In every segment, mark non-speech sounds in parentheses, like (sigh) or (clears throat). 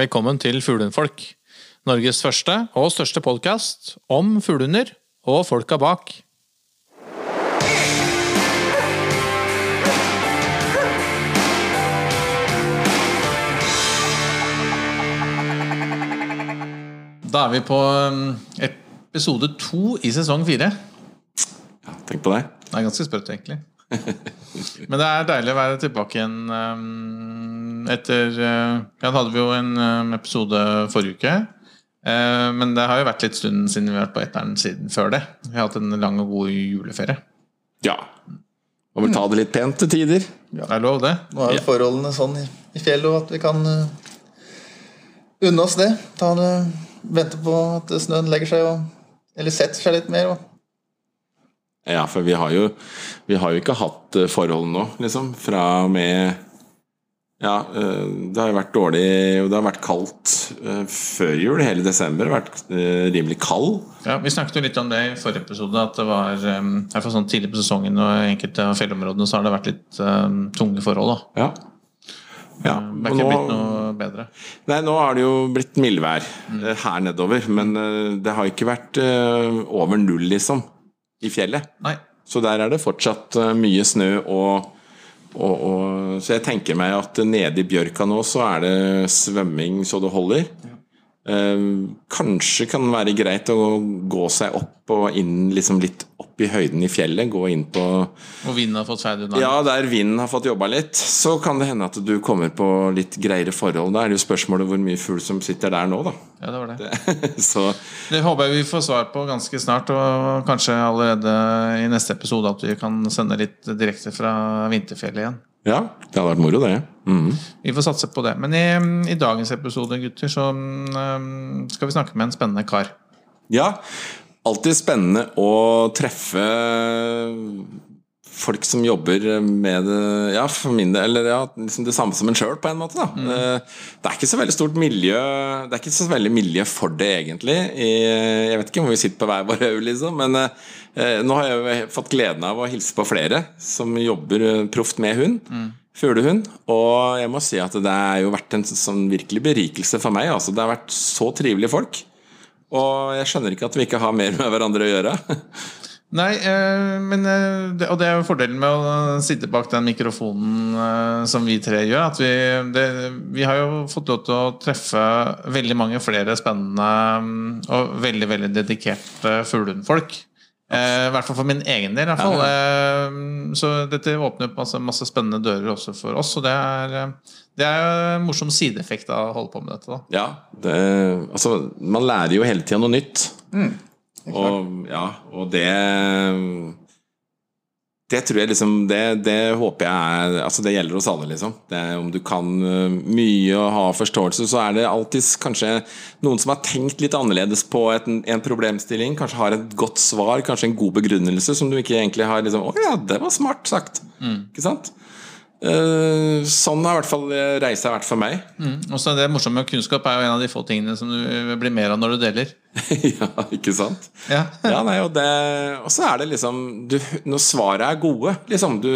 Velkommen til Fuglehundfolk. Norges første og største podkast om fuglehunder og folka bak. Da er vi på um, episode to i sesong fire. Ja, tenk på det. Det er ganske sprøtt, egentlig. Men det er deilig å være tilbake igjen um, etter uh, Ja, da hadde vi jo en um, episode forrige uke. Uh, men det har jo vært litt stund siden vi har vært på etteren siden før det. Vi har hatt en lang og god juleferie. Ja. Og vel ta det litt pent til tider. Det er lov, det. Nå er jo forholdene sånn i, i fjellet at vi kan uh, unne oss det. Ta det. Vente på at snøen legger seg, og, eller setter seg litt mer. Og. Ja, for vi har jo, vi har jo ikke hatt eh, forhold nå, liksom. Fra og med Ja, eh, det har jo vært dårlig Det har vært kaldt eh, før jul. Hele desember har vært rimelig kald. Ja, Vi snakket jo litt om det i forrige episode. At det var i hvert fall sånn tidlig på sesongen og i enkelte av fjellområdene så har det vært litt um, tunge forhold. da Ja. Ja, Det er ikke nå- blitt noe bedre. Nei, nå har det jo blitt mildvær mm. her nedover, men det har ikke vært over null, liksom, i fjellet. Nei. Så der er det fortsatt eh, mye snø og, og, og Så jeg tenker meg at nede i Bjørka nå så er det svømming så det holder. Eh, kanskje kan det være greit å gå seg opp og inn liksom litt opp i høyden i fjellet. Gå inn på Og vinden har fått unna. Ja, der vinden har fått jobba litt, så kan det hende at du kommer på litt greiere forhold. Da er det jo spørsmålet hvor mye fugl som sitter der nå, da. Ja, det var det. (laughs) så Det håper jeg vi får svar på ganske snart, og kanskje allerede i neste episode at vi kan sende litt direkte fra vinterfjellet igjen. Ja, det hadde vært moro, det. Mm. Vi får satse på det. Men i, i dagens episode, gutter, så um, skal vi snakke med en spennende kar. Ja, alltid spennende å treffe folk som jobber med det Ja, for min del eller ja, liksom det samme som en sjøl, på en måte. da Eh, Det er ikke så veldig stort miljø Det er ikke så veldig miljø for det, egentlig. Jeg vet ikke om vi sitter på hver vår haug, liksom, men eh, nå har jeg fått gleden av å hilse på flere som jobber eh, proft med hund. Fuglehund. Og jeg må si at det har jo vært en sånn virkelig berikelse for meg. Altså, det har vært så trivelige folk. Og jeg skjønner ikke at vi ikke har mer med hverandre å gjøre. (laughs) Nei, eh, men eh, det, Og det er jo fordelen med å sitte bak den mikrofonen eh, som vi tre gjør. At vi, det, vi har jo fått lov til å treffe veldig mange flere spennende mm, og veldig veldig dedikerte fuglehundfolk. Eh, I hvert fall for min egen del. i hvert fall. Eh, så dette åpner opp masse, masse spennende dører også for oss. Og det er, det er en morsom sideeffekt av å holde på med dette. da Ja, det, altså, man lærer jo hele tida noe nytt. Og, ja, og det Det tror jeg liksom Det, det håper jeg er Altså, det gjelder oss alle, liksom. Det, om du kan uh, mye og har forståelse, så er det alltid kanskje noen som har tenkt litt annerledes på et, en problemstilling. Kanskje har et godt svar, kanskje en god begrunnelse som du ikke egentlig har liksom Å ja, det var smart sagt. Ikke sant? Eh, sånn har i hvert fall reisa vært for meg. Og så det morsomme med kunnskap er jo en av de få tingene som du blir mer av når du deler. (laughs) ja, ikke sant? Ja. (laughs) Ja, nei, og, det, og så er det liksom du, Når svaret er gode, liksom Du,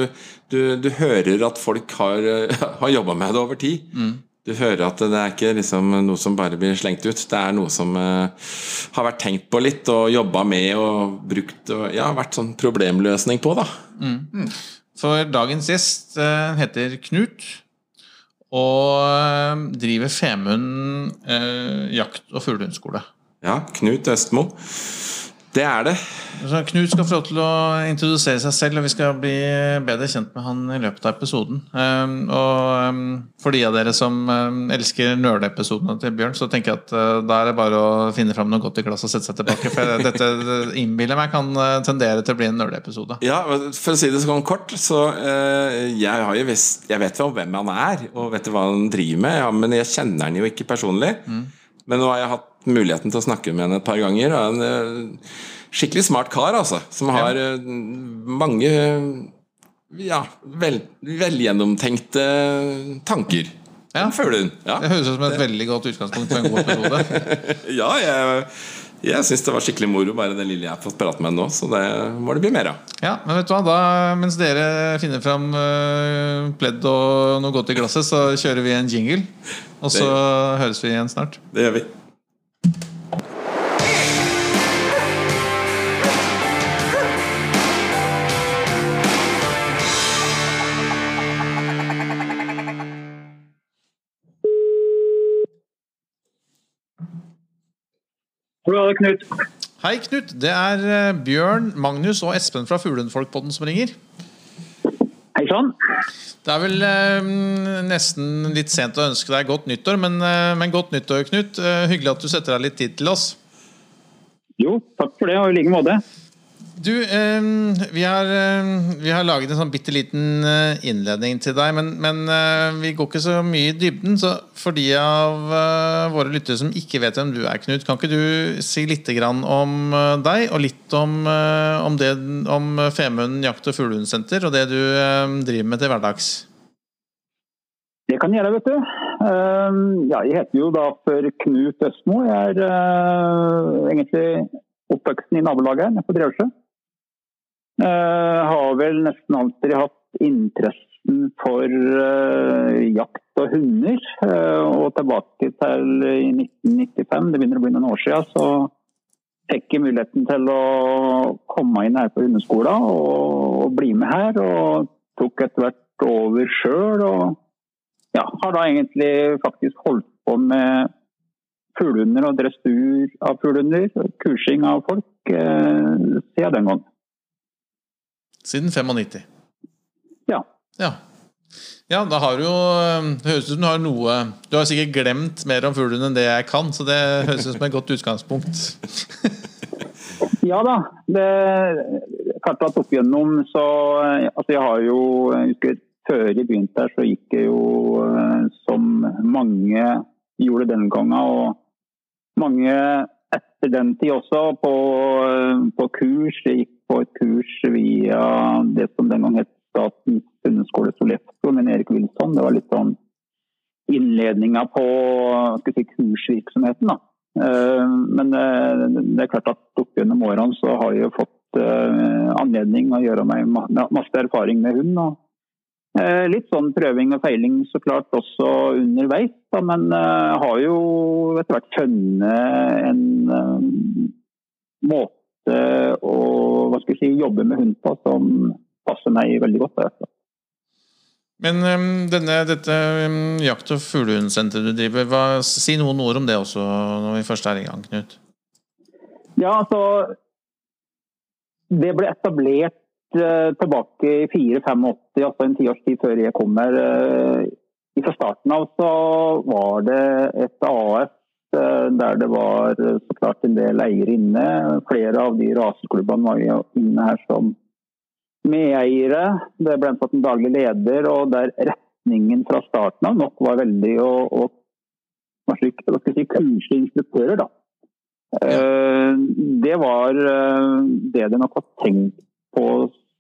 du, du hører at folk har, (laughs) har jobba med det over tid. Du hører at det er ikke liksom noe som bare blir slengt ut. Det er noe som uh, har vært tenkt på litt og jobba med og brukt og ja, vært sånn problemløsning på, da. For dagens gjest eh, heter Knut og eh, driver Femund eh, jakt- og fuglehundskole. Ja, Knut Østmo. Det er det. Så Knut skal få lov til å introdusere seg selv, og vi skal bli bedre kjent med han i løpet av episoden. Um, og um, for de av dere som um, elsker nerdeepisodene til Bjørn, så tenker jeg at uh, da er det bare å finne fram noe godt i glasset og sette seg tilbake. For (laughs) dette det innbiller meg kan uh, tendere til å bli en nerdeepisode. Ja, For å si det sånn kort, så eh, jeg, har jo visst, jeg vet jo hvem han er, og vet hva han driver med, ja, men jeg kjenner han jo ikke personlig. Men nå har jeg hatt muligheten til å snakke med henne et par ganger. Og en eh, skikkelig smart kar, altså. Som har eh, mange ja, vel, velgjennomtenkte tanker. Ja. Føler hun. Ja. Det høres ut som et veldig godt utgangspunkt for en god episode. (laughs) ja, jeg, Jeg syns det var skikkelig moro, bare det lille jeg har fått prate med nå. Så det må det bli mer av. Ja, men vet du hva, da, Mens dere finner fram uh, pledd og noe godt i glasset, så kjører vi en jingle. Og så høres vi igjen snart. Det gjør vi. Hallo, Knut. Hei, Knut. Det er eh, Bjørn, Magnus og Espen fra Fuglenfolkpodden som ringer. Hei sann. Det er vel eh, nesten litt sent å ønske deg godt nyttår, men, eh, men godt nyttår, Knut. Eh, hyggelig at du setter deg litt tid til oss. Jo, takk for det, og i like måte. Du, eh, vi, har, eh, vi har laget en sånn bitte liten eh, innledning til deg, men, men eh, vi går ikke så mye i dybden. Så for de av eh, våre lyttere som ikke vet hvem du er, Knut, kan ikke du si litt om deg, og litt om, om, det, om Femunden jakt- og fuglehundsenter, og det du eh, driver med til hverdags? Det kan jeg gjøre, vet du. Ehm, ja, jeg heter jo da for Knut Østmo. Jeg er egentlig oppvoksen i nabolaget her på Drevsjø. Eh, har vel nesten alltid hatt interessen for eh, jakt og hunder. Eh, og tilbake til i 1995, det begynner å bli noen år siden, så fikk jeg muligheten til å komme inn her på hundeskolen og, bli med her. Og tok etter hvert over sjøl. Og ja, har da egentlig faktisk holdt på med fuglehunder og dressur av fuglehunder. Kursing av folk eh, siden den gang. Siden 95. Ja. Ja. Ja, da har du jo Det høres ut som du har noe Du har sikkert glemt mer om fuglen enn det jeg kan, så det høres ut som et godt utgangspunkt. (laughs) Ja da. Det, klart at opp igjennom så Altså jeg har jo jeg husker Før jeg begynte her, så gikk jeg jo eh, som mange gjorde den gangen. Og mange etter den tid også på, eh, på kurs. Jeg gikk på et kurs via det som den gang het Statens hundeskole Sollefteå med Erik Wilson. Det var litt sånn innledninga på si, kursvirksomheten. da. Eh, Men eh, det er klart at opp gjennom årene så har jeg jo fått eh, anledning å gjøre meg masse erfaring med hund. og Litt sånn prøving og feiling så klart også underveis, da, men har jo etter hvert funnet en eh, måte å hva skal jeg si, jobbe med hund på som passer meg veldig godt. i. Men um, denne, dette um, jakt- og fuglehundsenteret du driver, hva, si noen ord om det også når vi først er i gang, Knut. Ja, altså Det ble etablert eh, tilbake i 4-85, altså en tiårstid før jeg kom her. Eh, fra starten av så var det et AS eh, der det var eh, så klart en del eiere inne. Flere av de raseklubbene var jo inne her som medeiere. Det ble ansatt en daglig leder, og der retningen fra starten av nok var veldig å, å hva skal jeg si, kunstige instruktører. da. Ja. Det var eh, det de nok var tenkt på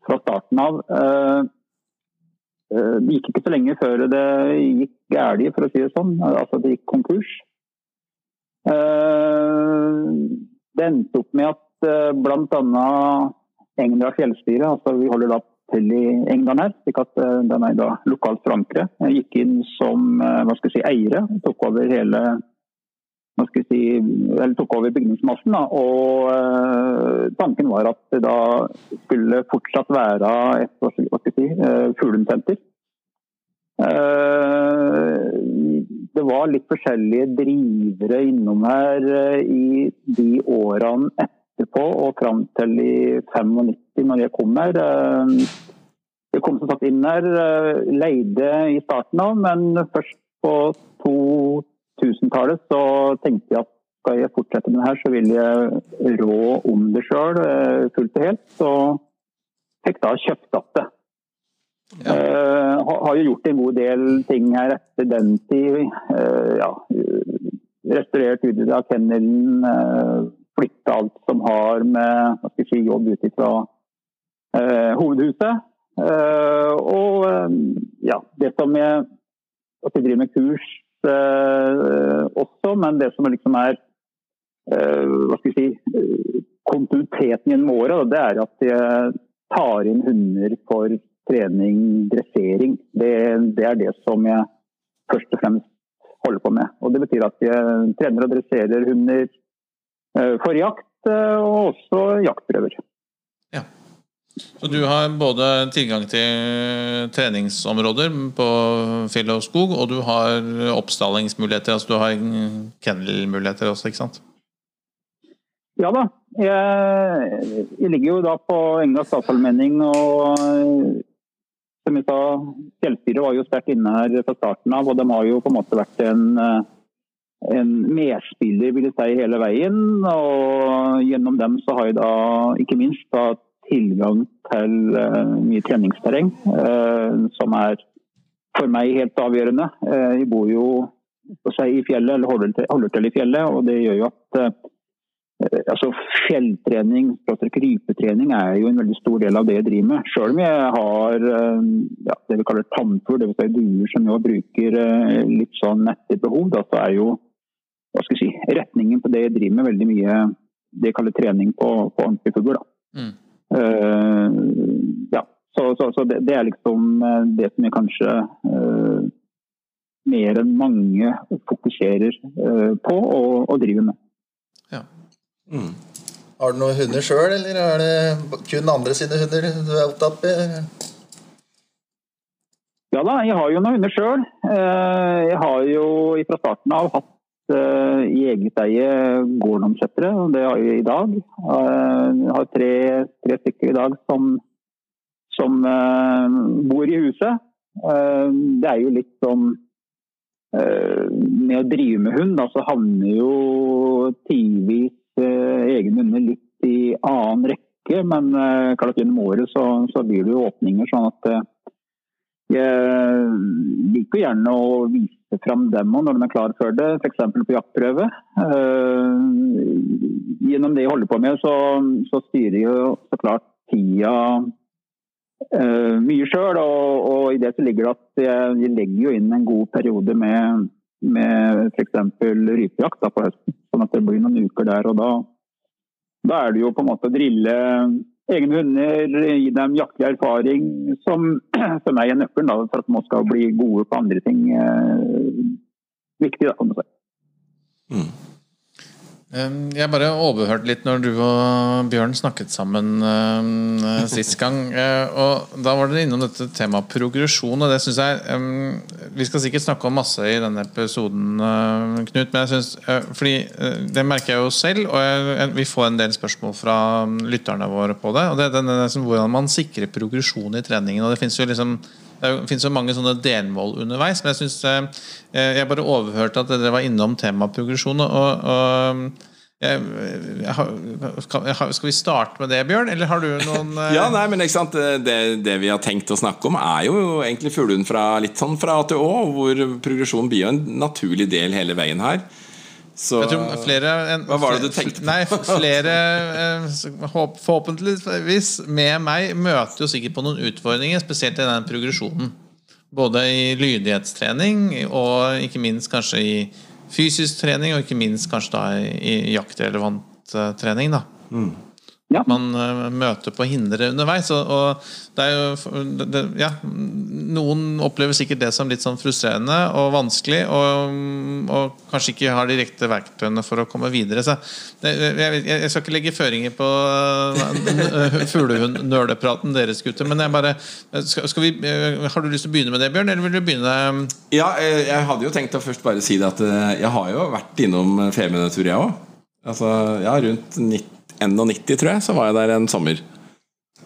fra starten av. Eh, eh, Det gikk ikke så lenge før det gikk galt, for å si det sånn. Altså det gikk konkurs. Eh, Det endte opp med at eh, bl.a. Engerdal fjellstyre, altså vi holder da til i England her, slik at eh, den er da lokalt forankret, gikk inn som hva skal si, eiere. Tok over hele hva skal si, eller tok over bygningsmassen. Da, og Tanken var at det da skulle fortsatt være et hva skal si, fuglehundsenter. Eh, det var litt forskjellige drivere innom her eh, i de årene etterpå og fram til i 95, når jeg kom her. Eh, Jeg kom som sagt inn her, eh, leide i starten av, men først på 2000-tallet så tenkte jeg at skal jeg fortsette med det her, så vil jeg rå om det sjøl fullt og helt. Så fikk da kjøpt opp det. Eh, har jo gjort en god del ting her etter den tid. Uh, ja, restaurert utvida kennelen, uh, flytta alt som har med hva skal si, jobb ut fra uh, hovedhuset. Eh, og eh, ja, det som jeg at jeg driver med kurs eh, også, men det som liksom er hva skal vi si, kontinuiteten gjennom året, det er at jeg tar inn hunder for trening, dressering. Det, det, er det som jeg først og fremst holder på med. Og Det betyr at jeg trener og dresserer hunder for jakt, og også jaktprøver. Ja. Så du har både tilgang til treningsområder på fjell og skog, og du har oppstallingsmuligheter, altså du har kennelmuligheter også, ikke sant? Ja da. Jeg, jeg ligger jo da på Enga statsallmenning, og som jeg sa, fjellstyret var jo sterkt inne her fra starten av, og de har jo på en måte vært en en medspiller vil jeg si, hele veien. Og gjennom dem så har jeg da ikke minst da tilgang til uh, mye treningsterreng, uh, som er for meg helt avgjørende. Jeg bor jo si, i fjellet, eller holder til, holder til, i fjellet, og det gjør jo at altså Fjelltrening, krypetrening, er jo en veldig stor del av det jeg driver med. Selv om jeg har ja, det vi kaller tannfugl, dvs. Si duer som jo bruker litt sånn etter behov, da, så er jo hva skal jeg si, retningen på det jeg driver med, veldig mye det jeg kaller trening på, på ordentlig fugl. Mm. Uh, ja, så, så, så det, det, er liksom eh, det som jeg kanskje uh, mer enn mange fokuserer uh, på og, og, driver med. Ja. Mm. Har du noen hunder sjøl, eller er det kun andre sine hunder du er opptatt med? Ja da, jeg har jo noen hunder sjøl. Jeg har jo fra starten av hatt uh, i eget eie gårdomsettere, og det har jeg i dag. Jeg har tre, tre, stykker i dag som, som bor i huset. det er jo litt sånn Med å drive med hund, da, så havner jo tidvis egne hunder litt i annen rekke. Men klart gjennom året så, så blir det jo åpninger sånn at jeg liker gjerne å vise fram dem når de er klar for det, f.eks. på jaktprøve. Gjennom det jeg holder på med, så, så styrer jo så klart tida mye sjøl. Og, og, i det så ligger det at jeg, jeg legger jo inn en god periode med, med f.eks. rypejakt på høsten. Sånn at det blir noen uker der. og da, da er det jo på en måte å drille egne hunder, gi dem jaktlig erfaring, som (clears throat) for meg er nøkkelen for at man skal bli gode på andre ting. Eh, viktig, da, kan man si. Mm. Jeg bare overhørte litt når du og Bjørn snakket sammen uh, sist gang. Uh, og Da var dere innom dette temaet progresjon, og det syns jeg um, Vi skal sikkert snakke om masse i denne episoden, uh, Knut, men jeg synes, fordi det merker jeg jo selv, og jeg, vi får en del spørsmål fra lytterne våre på det. og det er det er Hvordan man sikrer progresjon i treningen. og Det finnes jo liksom det finnes jo mange sånne delmål underveis, men jeg synes Jeg bare overhørte at dere var innom temaet progresjon. og, og jeg, jeg, skal vi starte med det, Bjørn? Eller har du noen (laughs) Ja, nei, men ikke sant det, det, vi har tenkt å snakke om, er jo egentlig fuglehund fra litt sånn fra A til Å, hvor progresjon blir en naturlig del hele veien her. Så, flere en, Hva var det du tenkte på? Nei, (laughs) flere Forhåpentligvis med meg møter jo sikkert på noen utfordringer, spesielt i den progresjonen. Både i lydighetstrening og ikke minst kanskje i fysisk trening, og ikke minst kanskje da i jaktrelevant uh, trening. da. Mm. Ja. Man uh, møter på hindre underveis. Og, og det er jo, det, ja, noen opplever sikkert det som litt sånn frustrerende og vanskelig, og, og kanskje ikke har de riktige verktøyene for å komme videre. Så jeg, jeg, jeg, skal ikke legge føringer på (laughs) uh, fuglehund-nølepraten deres, gutter. Men jeg bare skal, skal vi, Har du lyst til å begynne med det, Bjørn, eller vil du begynne Ja, jeg hadde jo tenkt å først bare si det at jeg har jo vært innom Femundretur, jeg òg. Altså, ja, rundt 90 91, tror jeg, så var jeg der en sommer.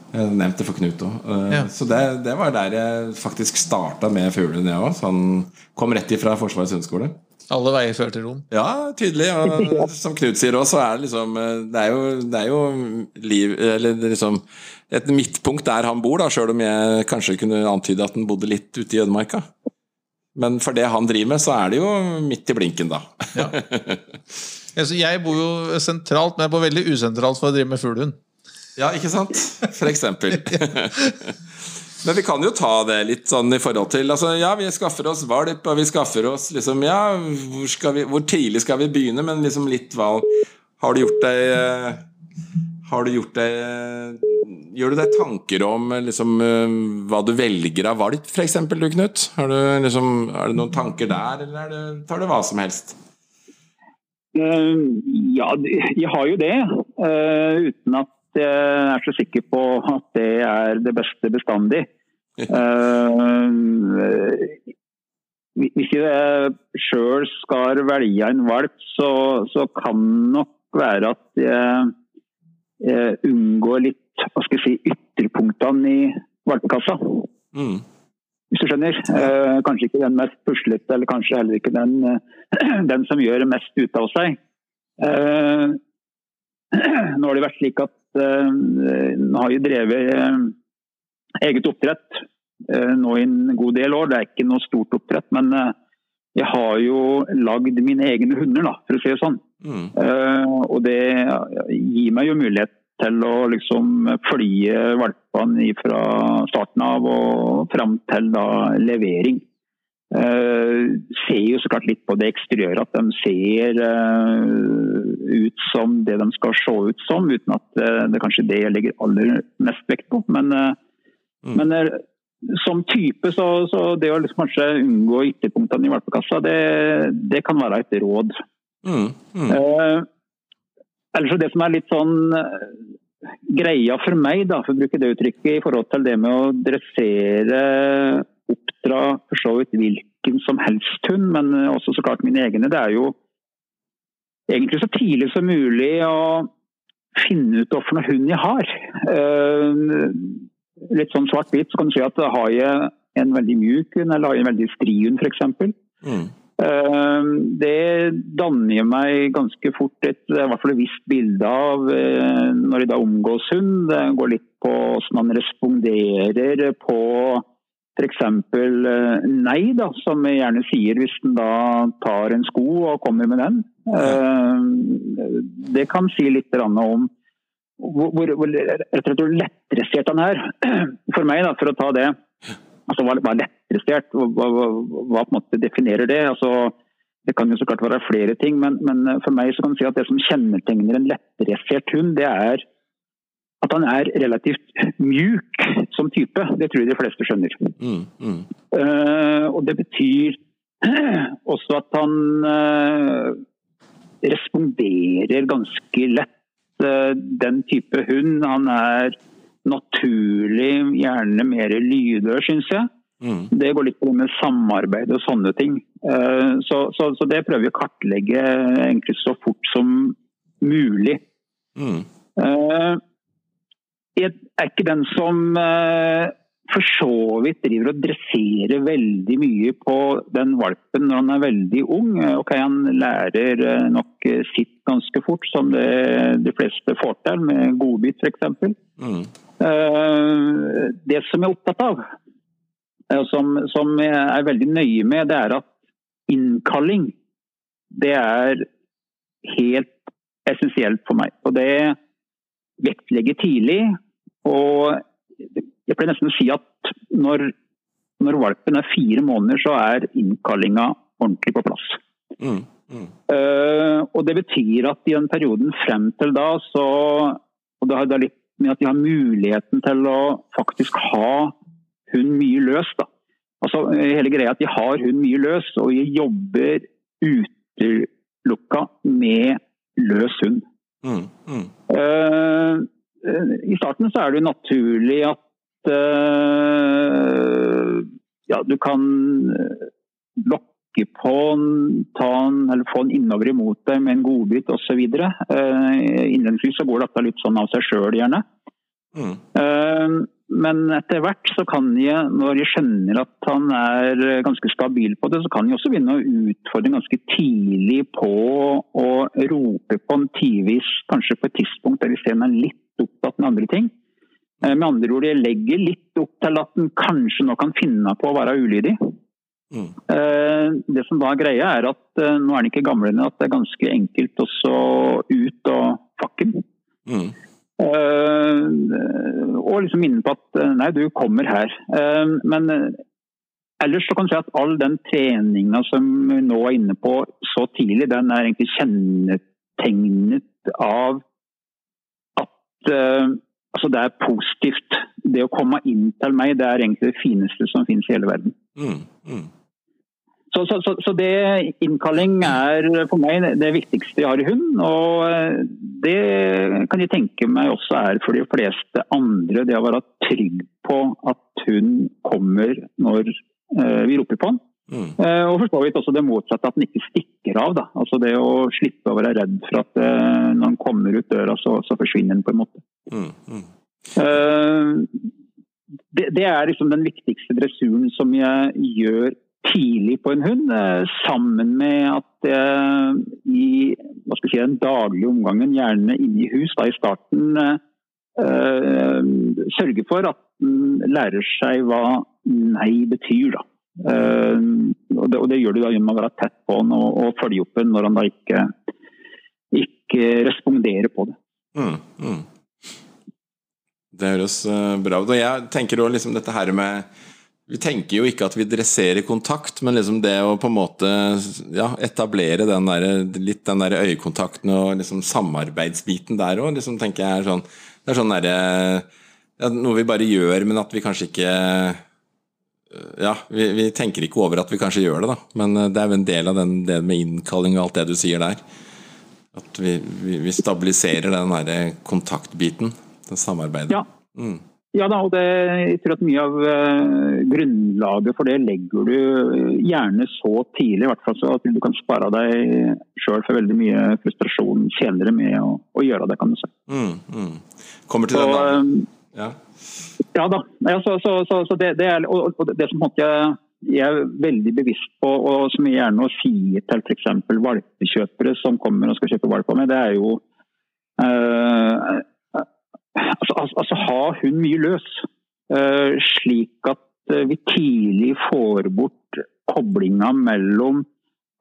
Jeg nevnte for Knut òg. Eh, ja. Så det, det, var der jeg faktisk starta med fuglen, jeg òg. Han kom rett ifra Forsvarets hundeskole. Alle veier fører til Rom? Ja, tydelig. Og (laughs) som Knut sier òg, så er det liksom eh, Det er jo, det er jo liv Eller liksom et midtpunkt der han bor, da, sjøl om jeg kanskje kunne antyde at han bodde litt ute i ødemarka. Men for det han driver med, så er det jo midt i blinken, da. Ja. (laughs) Jeg bor jo sentralt, men jeg bor veldig usentralt for å drive med fuglehund. Ja, ikke sant? For eksempel. (laughs) Men vi kan jo ta det litt sånn i forhold til altså, Ja, vi skaffer oss valp, og vi skaffer oss liksom Ja, hvor, vi, hvor tidlig skal vi begynne? Men liksom litt valg Har du gjort deg eh, Har du gjort deg Gjør du deg tanker om liksom, hva du velger av valp, f.eks. du, Knut? Har du, liksom, er det noen tanker der, eller er det, tar du hva som helst? Ja, jeg har jo det. Uten at jeg er så sikker på at det er det beste bestandig. Hvis jeg sjøl skal velge en valp, så, så kan nok være at jeg, jeg unngår litt hva skal jeg si, ytterpunktene i valpekassa. Mm. Hvis du skjønner. Eh, kanskje ikke den mest puslete, eller kanskje heller ikke den, (clears throat) den som gjør mest ut av seg. Eh, (clears throat) nå har det vært slik at eh, har jeg drevet eh, eget oppdrett eh, nå i en god del år. Det er ikke noe stort oppdrett, men eh, jeg har jo lagd mine egne hunder, da, for å si det sånn. Mm. og det gir meg jo mulighet til å liksom flye valpene fra starten av og fram til da levering. Uh, ser jo så klart litt på det eksteriøret at de ser uh, ut som det de skal se ut som, uten at uh, det er kanskje det jeg legger aller mest vekt på. Men, mm. men som type, så, så, det å liksom kanskje unngå ytterpunktene i valpekassa, det, det, kan være et råd. Mm. Mm. Ellers det som er litt sånn eh, greia for meg, da, for å bruke det uttrykket, i forhold til det med å dressere, oppdra for så vidt hvilken som helst hund, men også så klart mine egne, det er jo egentlig så tidlig som mulig å finne ut hvilken hund jeg har. Uh, litt sånn svart-hvitt så kan du si at har jeg en veldig mjuk hund eller har jeg en veldig stri hund f.eks. Mm. Ehm, det danner meg ganske fort et, i hvert fall et visst bilde av eh, når de da omgås hund. Det går litt på hvordan man responderer på f.eks. Eh, nei, da, som jeg gjerne sier hvis en da tar en sko og kommer med den. Det kan si litt om hvor, hvor, hvor lettdressert han er. (clears throat) For meg, da, for å ta det altså hva, hva lettprestert, hva, hva, hva, på en måte definerer det? Altså, det kan jo så klart være flere ting, men, men for meg så kan du si at det som kjennetegner en lettdressert hund, det er at han er relativt mjuk som type. Det tror jeg de fleste skjønner. Mm, mm. Uh, og det betyr (clears throat) også at han uh, responderer ganske lett. Uh, den type hund. Han er naturlig, gjerne mer lydør, syns jeg. Mm. Det går litt på med samarbeid og sånne ting. Eh, så, så, så, det prøver vi å kartlegge egentlig så fort som mulig. Mm. Eh, jeg er ikke den som eh, for så vidt driver og dresserer veldig mye på den valpen når han er veldig ung. Ok, Han lærer nok sitt ganske fort, som det, de fleste får til, med godbit f.eks. Mm. Eh, det som jeg er opptatt av, eh, som, som jeg er veldig nøye med, det er at innkalling det er helt essensielt for meg. Og det vektlegger tidlig. Og jeg pleier nesten å si at når, når, valpen er fire måneder, så er innkallinga ordentlig på plass. Mm, mm. Uh, og Det betyr at i den perioden frem til da, så og det har da litt med at de har muligheten til å faktisk ha hund mye løs. Da. Altså, hele greia at de har hund mye løs, og de jobber utelukka med løs hund. Mm, mm. Uh, I starten så er det jo naturlig at uh, ja, du kan lokke trykke på ta den eller få den innover imot deg med en godbit osv. Uh, innledningsvis så går dette litt sånn av seg sjøl, gjerne. Mm. Uh, men etter hvert så kan jeg, når jeg skjønner at han er ganske stabil på det, så kan jeg også begynne å utfordre ganske tidlig på å rope på en tidvis, kanskje på et tidspunkt der han er litt opptatt med andre ting. Uh, med andre ord, jeg legger litt opp til at den kanskje nå kan finne på å være ulydig. Mm. Eh, det som da er greia, er at eh, nå er den ikke gamle at det er ganske enkelt også ut og fakke. Mm. Uh, og liksom minne på at nei, du kommer her. Men ellers så kan du si at all den treninga som vi nå er inne på så tidlig, den er egentlig kjennetegnet av at altså det er positivt. Det å komme inn til meg, det er egentlig det fineste som finnes i hele verden. Mm, mm. Så, så, så, så, det innkalling er for meg det viktigste jeg har i hund. Og eh, det kan jeg tenke meg også er for de fleste andre. Det å være trygg på at hun kommer når uh, vi roper på den. Mm. Uh, og for så vidt også det motsatte, at den ikke stikker av. Da. Altså Det å slippe å være redd for at når den kommer ut døra, så, så forsvinner den på en måte. Mm. Mm. Det, det, er liksom den viktigste dressuren som jeg gjør tidlig på en hund, eh, sammen med at jeg i si, den daglige omgangen, gjerne inne i hus da i starten, eh, sørger for at den lærer seg hva nei betyr. Uh, og, det, og, det, gjør du da gjennom å være tett på den og, og følge opp den når han da ikke, ikke responderer på det. Mm, mm. Det høres bra ut. Og jeg tenker også liksom dette her med vi tenker jo ikke at vi dresserer kontakt, men liksom det å på en måte ja, etablere den der, litt den der øyekontakten og liksom samarbeidsbiten der òg, liksom, tenker jeg er sånn Det er sånn derre ja, Noe vi bare gjør, men at vi kanskje ikke Ja, vi, vi, tenker ikke over at vi kanskje gjør det, da. Men eh, det er jo en del av den, det med innkalling og alt det du sier der. At vi, vi, vi stabiliserer den derre kontaktbiten. Det samarbeidet. Ja. Mm. Ja da, og det, jeg tror at mye av uh, grunnlaget for det legger du eh, gjerne så tidlig, i hvert fall så at du kan spare deg sjøl for veldig mye frustrasjon senere med å, å gjøre det, kan du si. Mm, mm. Kommer til så, den da. Eh, ja. ja da. Ja, så, så, så, så det, det, er, og, og det som jeg, jeg er veldig bevisst på, og som jeg gjerne sier til f.eks. valpekjøpere som kommer og skal kjøpe valp av meg, det er jo uh, altså, altså, har hun mye løs. Uh, slik at uh, vi tidlig får bort koblinga mellom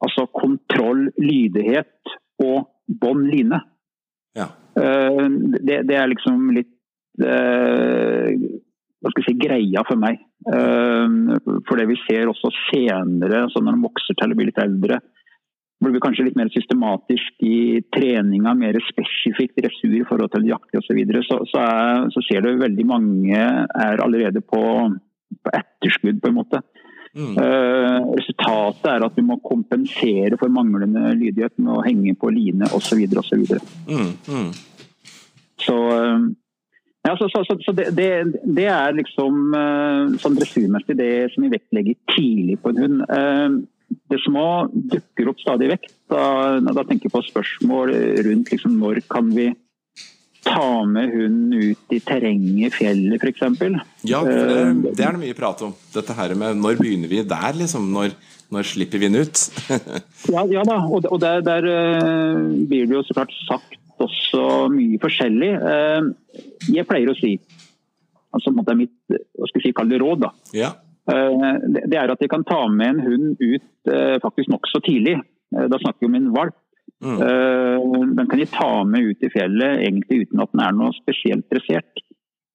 altså kontroll, lydighet og bånd line. Ja. Uh, det, det, er liksom litt hva skal jeg si, greia for meg. for det vi ser også senere, altså når de vokser til å bli litt eldre, blir vi kanskje litt mer systematisk i treninga, mer spesifikt dressur i forhold til jakting osv., så, videre, så, så, så ser du veldig mange er allerede på, på etterskudd, på en måte. Mm. Uh, resultatet er at du må kompensere for manglende lydighet med å henge på line osv. osv. Mm. Mm. Så, uh, ja, så, så, så det, det, det, er liksom uh, sånn dressurmessig det som vi vektlegger tidlig på en hund det som dukker opp stadig vekk, da, da tenker jeg på spørsmål rundt liksom, når kan vi ta med hunden ut i terrenget, fjellet f.eks. Ja, det, eh, det, er det mye prat om. Dette her med når begynner vi der, liksom? Når, når slipper vi den ut? (laughs) ja, ja, da, og, og der, der, eh, blir det jo så klart sagt også mye forskjellig. Eh, jeg pleier å si altså det er mitt hva skal jeg si, kall det råd. da. Ja. Eh, det er at de kan ta med en hund ut eh, faktisk nokså tidlig. Eh, da snakker vi om en valp. Mm. Den kan de ta med ut i fjellet egentlig uten at den er noe spesielt dressert.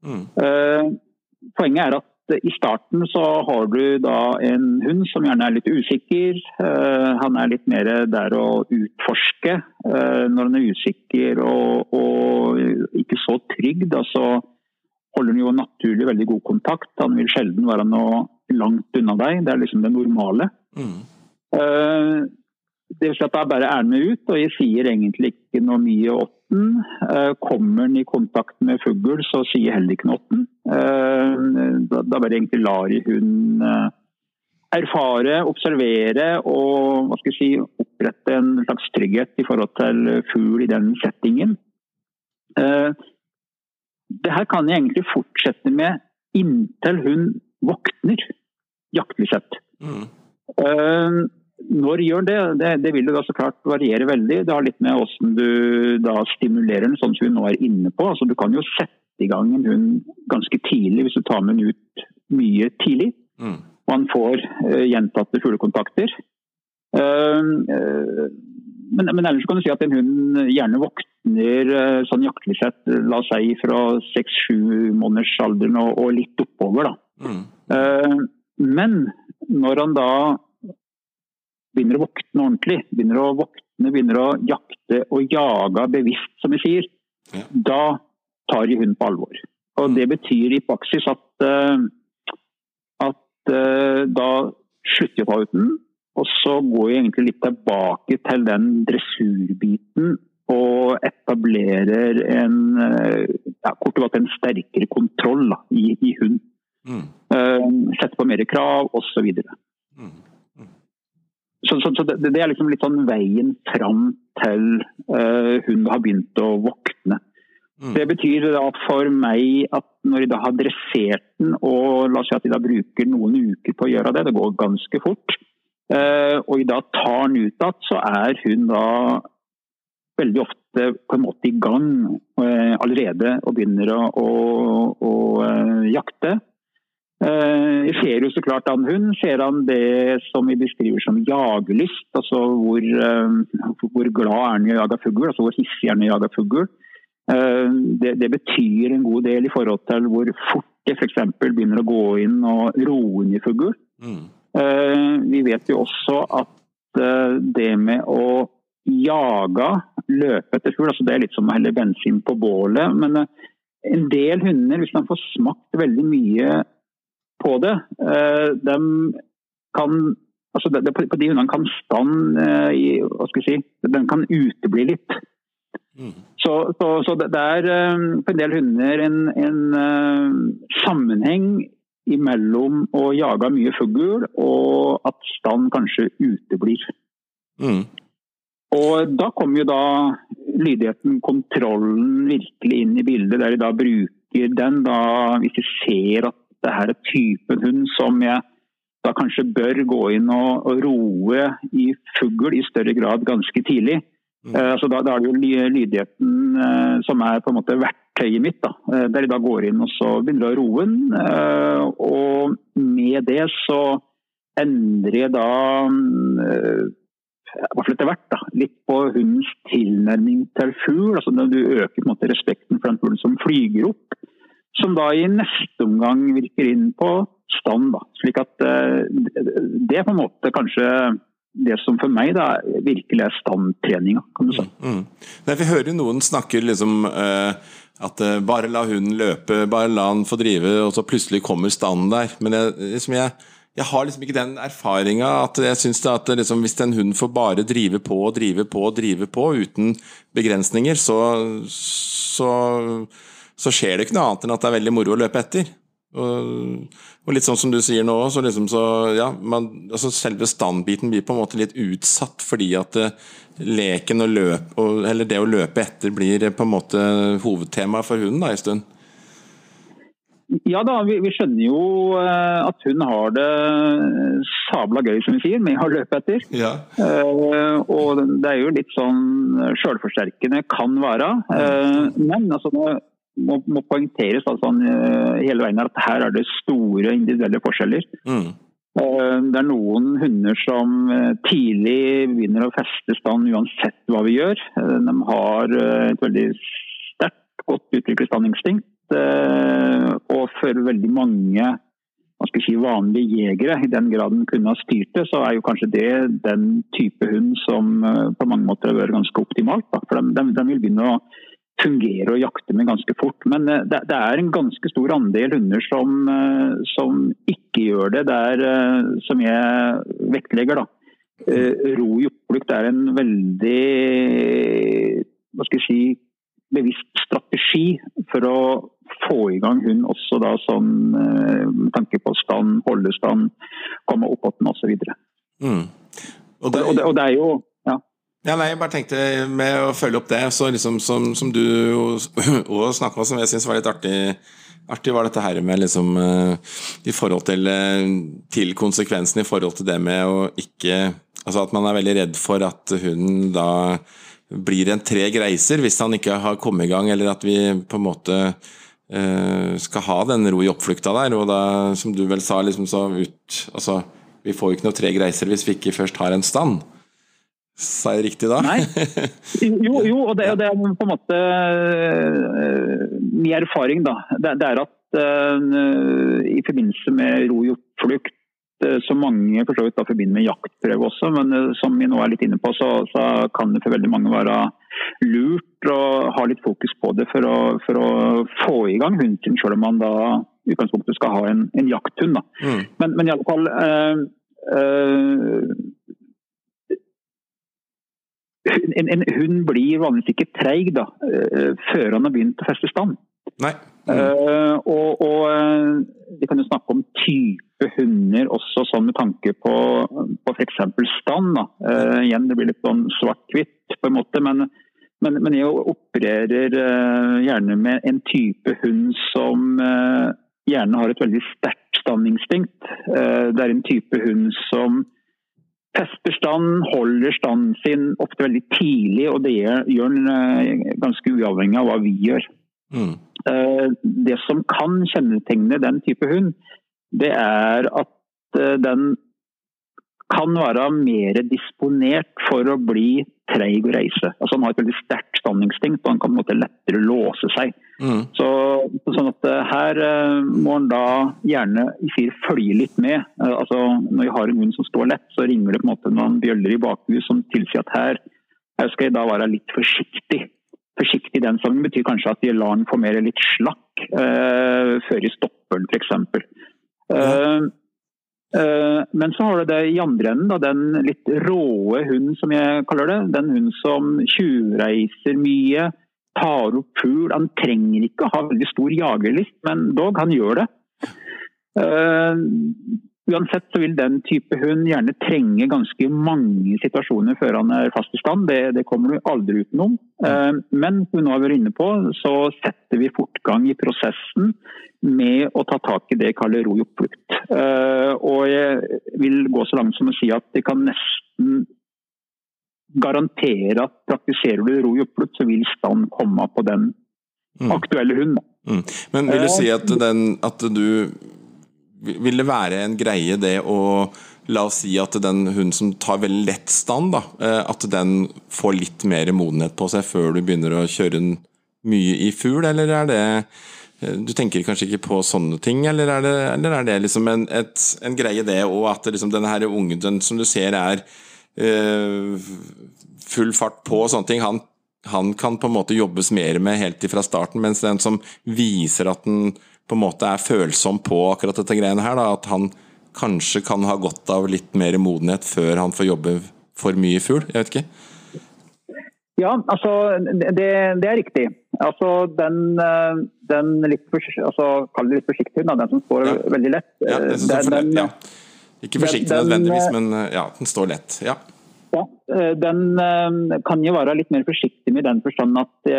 Mm. Poenget er at i starten så har du da en hund som gjerne er litt usikker. Han er litt mer der å utforske. Når han er usikker og, og ikke så trygg, da så holder han jo naturlig veldig god kontakt. Han vil sjelden være noe langt unna deg. Det er liksom det normale. Mm. Uh, det er slett at jeg bare er med ut, og jeg sier egentlig ikke noe mye åtten. Uh, kommer han i kontakt med fugl, så sier jeg heller ikke noe åtten. Uh, da, da bare egentlig lar jeg hun erfare, observere og hva skal jeg si, opprette en slags trygghet i forhold til fugl i den settingen. Det her kan jeg egentlig fortsette med inntil hun våkner jaktlig sett. Mm. Uh, når gjør det? det? det? vil jo da så klart variere veldig. Det har litt med hvordan du da stimulerer den, sånn som hun nå er inne på. Altså, du kan jo sette i gang en hund ganske tidlig hvis du tar med den ut mye tidlig. Mm. Man får uh, gjentatte fuglekontakter. Uh, men, men, ellers kan du si at en hund gjerne våkner sånn jaktlig sett, la oss si fra seks-sju måneders alderen og, og, litt oppover. da. Mm. Men når han da begynner å våkne ordentlig, begynner å våkne begynner å jakte og jage bevisst, som vi sier, Ja. da tar de hunden på alvor. Og Det betyr i praksis at, eh, at eh, da slutter de å ta ut den, og så går vi egentlig litt tilbake til den dressurbiten og etablerer en, eh, ja, en sterkere kontroll da, i, i hund. Mm. Uh, Sette på mer krav osv. Mm. Så, så, så det, det er liksom litt sånn veien fram til uh, hun har begynt å våkne. Mm. Det betyr da for meg at når de da har dressert den, og la oss si at de da bruker noen uker på å gjøre det, det går ganske fort, og i da tar han ut igjen, så er hun da veldig ofte på en måte i gang uh, allerede og begynner å, å, å uh, jakte. Uh, ser jo så klart an hund, ser han det som vi beskriver som jagerlyst. Altså hvor, hvor glad er han i å jage fugl, altså hvor hissig er han i å jage fugl. Det, det, betyr en god del i forhold til hvor fort det f.eks. begynner å gå inn og roe inn i fugl. Mm. Vi vet jo også at det med å jage, løpe etter fugl, altså det er litt som å helle bensin på bålet. Men en del hunder, hvis man får smakt veldig mye på det. De kan altså det, det, På de hundene kan stand i, hva skal jeg si, den kan utebli litt. Mm. Så, så, så, det er på en del hunder en, en sammenheng mellom å jage mye fugl og at stand kanskje uteblir. Mm. Og da kommer jo da lydigheten, kontrollen, virkelig inn i bildet, der de da bruker den da hvis de ser at det her er typen hund som jeg da kanskje bør gå inn og, og roe i fugl i større grad ganske tidlig. Mm. Uh, så da, da, er det jo lydigheten uh, som er på en måte verktøyet mitt. Da, uh, der de da går inn og så begynner å roe den. og med det så endrer jeg da i hvert fall etter hvert, da, litt på hundens tilnærming til fugl. Altså, du øker på en måte respekten for den fuglen som flyger opp som da i neste omgang virker inn på stand. Da. Slik at Det er på en måte kanskje det som for meg da virkelig er standtreninga, kan du si. Mm. Nei, vi hører noen snakker liksom uh, at uh, bare la hunden løpe, bare la han få drive, og så plutselig kommer standen der. Men jeg, liksom jeg, jeg har liksom ikke den erfaringa at jeg syns at liksom, hvis en hund får bare drive på og drive på og drive på uten begrensninger, så, så så skjer det ikke noe annet enn at det er veldig moro å løpe etter. Og, og litt sånn som du sier nå, så liksom så ja, man, altså selve standbiten blir på en måte litt utsatt fordi at uh, leken og løp, og, eller det å løpe etter blir på en måte hovedtema for hunden da en stund. Ja da, vi, vi, skjønner jo uh, at hun har det sabla gøy, som vi sier, med å løpe etter. Ja. Uh, og det er jo litt sånn sjølforsterkende kan være. men altså må, må poengteres altså, hele veien at her er det store individuelle forskjeller. Mm. Det er noen hunder som tidlig begynner å feste stand uansett hva vi gjør. De har et veldig sterkt, godt utviklet standinstinkt. Og for veldig mange man skal si, vanlige jegere, i den grad den kunne ha styrt det, så er jo kanskje det den type hund som på mange måter har vært ganske optimalt. Da. For de, de, de vil begynne å fungere og jakte med ganske fort. Men det, det, er en ganske stor andel hunder som, som ikke gjør det. Det er, som jeg vektlegger, da. Ro i oppflukt er en veldig hva skal jeg si, bevisst strategi for å få i gang hund også da sånn med tanke på stand, holde stand, komme opp på den osv. Mm. Og, det, og, og, og det er jo ja, nei, jeg bare tenkte med å følge opp det, så liksom som, som du òg (clears throat) snakka om, som jeg syns var litt artig, artig, var dette her med liksom uh, I forhold til, uh, til konsekvensen i forhold til det med å ikke Altså at man er veldig redd for at hunden da blir en treg reiser hvis han ikke har kommet i gang, eller at vi på en måte øh, skal ha den ro i oppflukta der, og da, som du vel sa, liksom så ut Altså, vi får jo ikke noe treg reiser hvis vi ikke først har en stand. Sa jeg riktig da? Nei. (laughs) Jo, jo og det, det, er på en måte min erfaring, da. Det, det er at uh, i forbindelse med ro i oppflukt så som mange for så vidt da forbinder med jaktprøve også, men eh, som vi nå er litt inne på, så, så kan det for veldig mange være lurt å ha litt fokus på det for å, for å få i gang hunden selv om man da i utgangspunktet skal ha en, en jakthund. Da. Mm. Men, men i alle fall eh, eh, en, en hund blir vanligvis ikke treig da, eh, før han har begynt å feste stand. Nei. Mm. Uh, og, og eh, Vi kan jo snakke om type hunder også, sånn med tanke på, på f.eks. stand. Da. Uh, igjen, Det blir litt sånn svart-hvitt, på en måte. Men, men, men jeg opererer uh, gjerne med en type hund som gjerne har et veldig sterkt standinstinkt. Det er en type hund som fester stand, holder standen sin ofte veldig tidlig, og det gjør den eh, ganske uavhengig av hva vi gjør. Mm. Eh, Det som kan kjennetegne den type hund, det er at eh, den kan være mer disponert for å bli treig å reise. Altså Han har et veldig sterkt standinstinkt, og han kan på en måte lettere låse seg. Mm. Så, sånn at eh, Her eh, må han da gjerne i fyr følge litt med. Eh, altså Når vi har en hund som står lett, så ringer det på en måte noen bjøller i bakhus som tilsier at her, her skal jeg da være litt forsiktig. Forsiktig i den sangen betyr kanskje at de lar den få mer litt slakk eh, før de stopper den, f.eks. Ja. eh, men så har du det i andre enden, den litt råe hunden som jeg kaller det. Den hunden som tjuvreiser mye, tar opp fugl. Han trenger ikke å ha veldig stor jagerlyst, men dog, han gjør det. Eh, uansett så vil den type hund gjerne trenge ganske mange situasjoner før han er fast i stand. Det, det kommer du aldri utenom. Eh, men som vi nå har vært inne på, så setter vi fortgang i prosessen med å ta tak i det jeg kaller ro i oppflukt. Eh, og jeg vil gå så langt som å si at det kan nesten garantere at praktiserer du ro i oppflukt, så vil stand komme på den Mm. aktuelle hunden. Mm. Men vil du si at, den, at du Vil det være en greie det å La oss si at den hunden som tar veldig lett stand, da, eh, at den får litt mer modenhet på seg før du begynner å kjøre den mye i fugl, eller er det eh, Du tenker kanskje ikke på sånne ting, eller er det, eller er det liksom en, et, en greie det, og at liksom denne her ungen den som du ser er øh, full fart på og sånne ting, han, han kan på en måte jobbes mer med helt ifra starten, mens den som viser at den på en måte er følsom på akkurat dette greiene her, da, at han kanskje kan ha godt av litt mer modenhet før han får jobbe for mye i fugl, jeg vet ikke. Ja, altså det, det er riktig. Altså den, eh, den litt, altså, kall det litt forsiktig, den som står Ja. veldig lett. Ja, den som står for lett, ja. Ikke forsiktig den- nødvendigvis, men eh, ja, den står lett. Ja. Ja, eh, den eh, kan jo være litt mer forsiktig med den forstand at i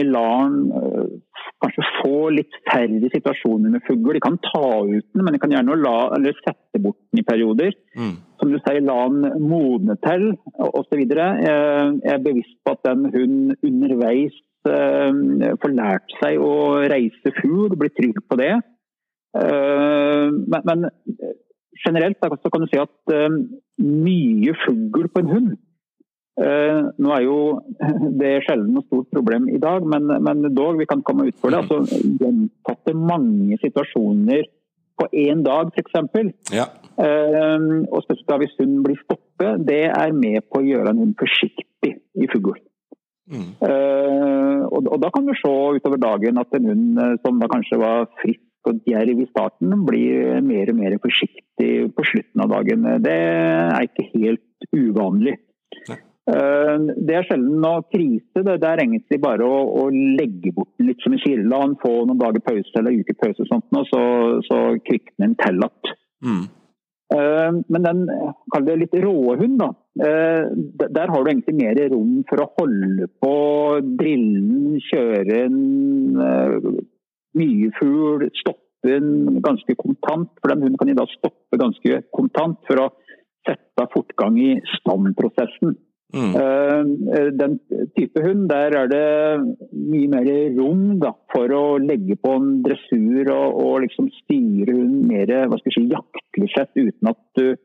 jeg lar den eh, kanskje få litt færre situasjoner med fugl. De kan ta ut den, men de kan gjerne la, eller sette bort den i perioder. Mm. Som du sier, la den modne til osv. Jeg er bevisst på at den hunden underveis eh, får lært seg å reise fugl, blir trygg på det. Eh, Men, generelt så kan du si at eh, mye fugl på en hund Nå er jo (laughs) det er sjelden noe stort problem i dag, men, men dog, vi kan komme ut for det. altså Gjentatte mange situasjoner på én dag, f.eks. Ja. Uh, og spesielt da hvis hunden blir stoppet, det er med på å gjøre en hund forsiktig i fugl. Mm. Eh, og, og da kan du se utover dagen at en hund eh, som da kanskje var frisk og djerv i starten, blir mer og mer forsiktig på slutten av dagen. Det er ikke helt uvanlig. Eh, det er sjelden noe krise. Det, det er egentlig bare å, å legge bort litt som i Kirla. få noen dager pause eller en uke pause, og sånt, og så, så kvikner den til igjen. Mm. Eh, Men den kall det litt råe hund, da. eh, Der har du egentlig mer rom for å holde på, drillen, kjøre en mye fugl, stoppe den ganske kontant. For den hunden kan jo da stoppe ganske kontant for å sette fortgang i standprosessen. Mm. Eh, Den type hund, der er det mye mer rom da, for å legge på en dressur og, og liksom styre hunden mer hva skal jeg si, jaktlig sett, uten at du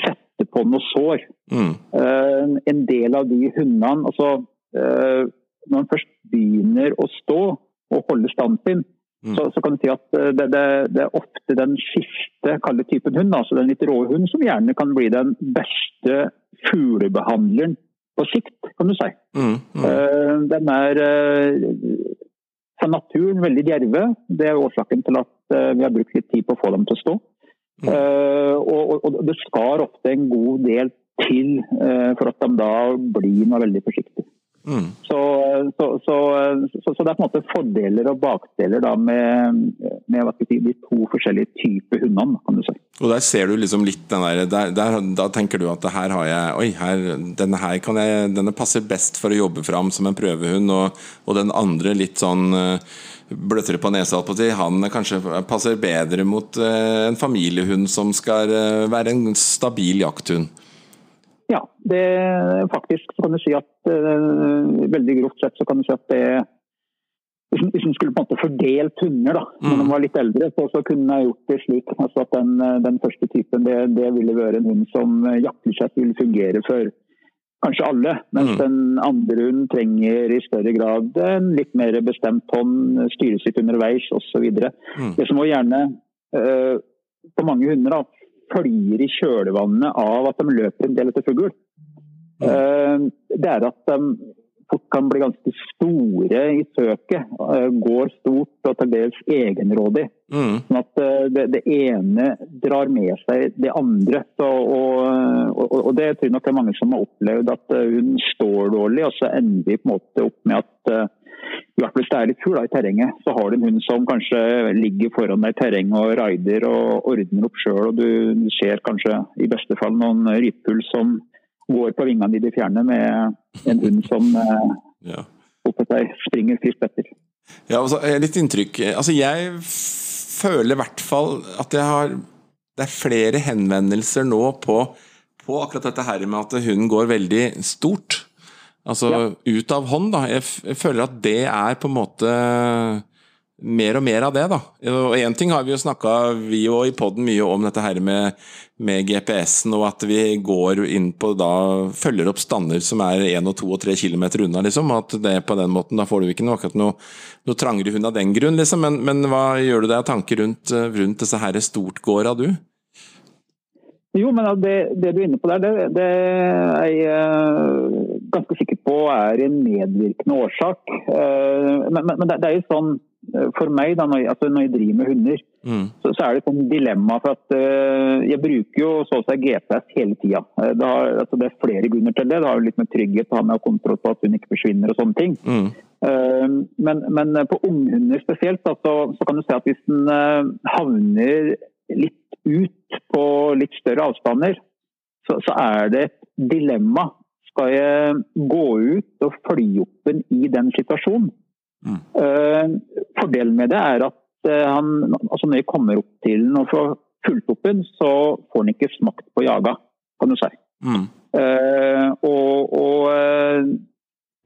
setter på noe sår. Mm. Eh, En del av de hundene altså, eh, Når man først begynner å stå og holde standen sin, Mm. så, så kan du si at eh, det, det, det er ofte den beste kalde typen hund, altså den litt rå hund, som gjerne kan bli den beste fuglebehandleren på sikt, kan du si. Mm, mm. Uh, Den er uh, fra naturen veldig djerve. Det er årsaken til at uh, vi har brukt litt tid på å få dem til å stå. Mm. Eh, Og, og, og det skar ofte en god del til eh, for at de da blir noe veldig forsiktig. Mm. Så, så, så, så, det er på en måte fordeler og bakdeler da med, med si, de to forskjellige typer hundene, kan du si. Og der ser du liksom litt den der, der, der Da tenker du at her har jeg Oi, her, denne her kan jeg Denne passer best for å jobbe fram som en prøvehund, og, og den andre litt sånn eh, bløtere på nesa. Han kanskje passer bedre mot eh, en familiehund som skal eh, være en stabil jakthund. Ja, det faktisk så kan du si at uh, veldig grovt sett så kan du si at det hvis en- hvis en skulle på en måte fordelt hunder da, når Mm. de var litt eldre, så, så kunne jeg gjort det slik altså at den, eh, den første typen det, det ville være en hund som eh, jaktlig sett ville fungere for kanskje alle, mens Mm. den andre hunden trenger i større grad en litt mer bestemt hånd, styre sitt underveis osv. Mm. Det som også gjerne uh, på mange hunder da, følger i kjølvannet av at de løper en del etter fugl, eh, det er at de fort kan bli ganske store i søket. eh, går stort og til dels egenrådig. Mm. Sånn at eh, det, det ene drar med seg det andre. Så, og, og, og det tror jeg nok det er mange som har opplevd at hun står dårlig, og så ender vi på en måte opp med at i hvert fall hvis det er litt fugl i terrenget, så har du en hund som kanskje ligger foran deg i terrenget og raider og ordner opp sjøl, og du ser kanskje i beste fall noen rypehull som går på vingene i det fjerne med en hund som eh, Ja. seg springer friskt etter. Ja, altså, litt inntrykk Altså, jeg føler i hvert fall at jeg har Det er flere henvendelser nå på, på akkurat dette her med at hunden går veldig stort. Altså ut av hånd, da. Jeg, jeg føler at det er på en måte mer og mer av det, da. Og én ting har vi jo snakka, vi jo i poden, mye om dette her med, med GPS-en, og at vi går inn på da følger opp stander som er 1, 2 og 3 km unna, liksom. og At det på den måten, da får du ikke noe, akkurat noe, noe trangere hund av den grunn, liksom. Men, men hva gjør du deg av tanker rundt, rundt disse her stortgårda, du? Jo, men det, det du er inne på der, det, det er eh, ganske sikker på er en medvirkende årsak. Eh, men, men, men det, det er jo sånn eh, for meg, da, når jeg, altså når jeg driver med hunder, Mm. så, så er det et dilemma. for at uh, Jeg bruker jo så å si GPS hele tida. Det, altså det er flere grunner til det. Det har jo litt med trygghet å ha med kontroll på at hun ikke forsvinner og sånne ting. Mm. Uh, Men, men på unghunder spesielt, da, så, så kan du se at hvis den uh, havner litt ut på litt større avstander, så, så er det et dilemma. Skal jeg gå ut og følge opp den i den situasjonen? Mm. Uh, fordelen med det er at eh, han, altså når jeg kommer opp til den og får fulgt opp den, så får han ikke smakt på jaga, kan du si. Mm. Uh, og, og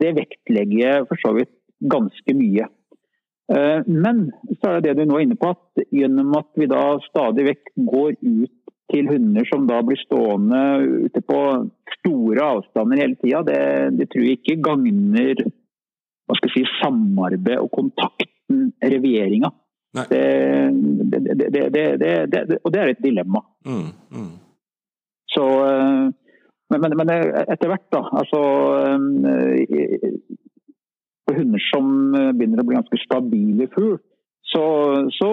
det vektlegger jeg for så vidt ganske mye. Men så er det det du nå er inne på, at gjennom at vi da stadig vekk går ut til hunder som da blir stående ute på store avstander hele tida, det, det tror jeg ikke gagner hva skal jeg si, samarbeid og kontakten, revieringa. Det, det, og det er et dilemma. Mm. Mm. Så, eh, men, men, men etter hvert, da. Altså eh, For hunder som eh, begynner å bli ganske stabile fugl, så, så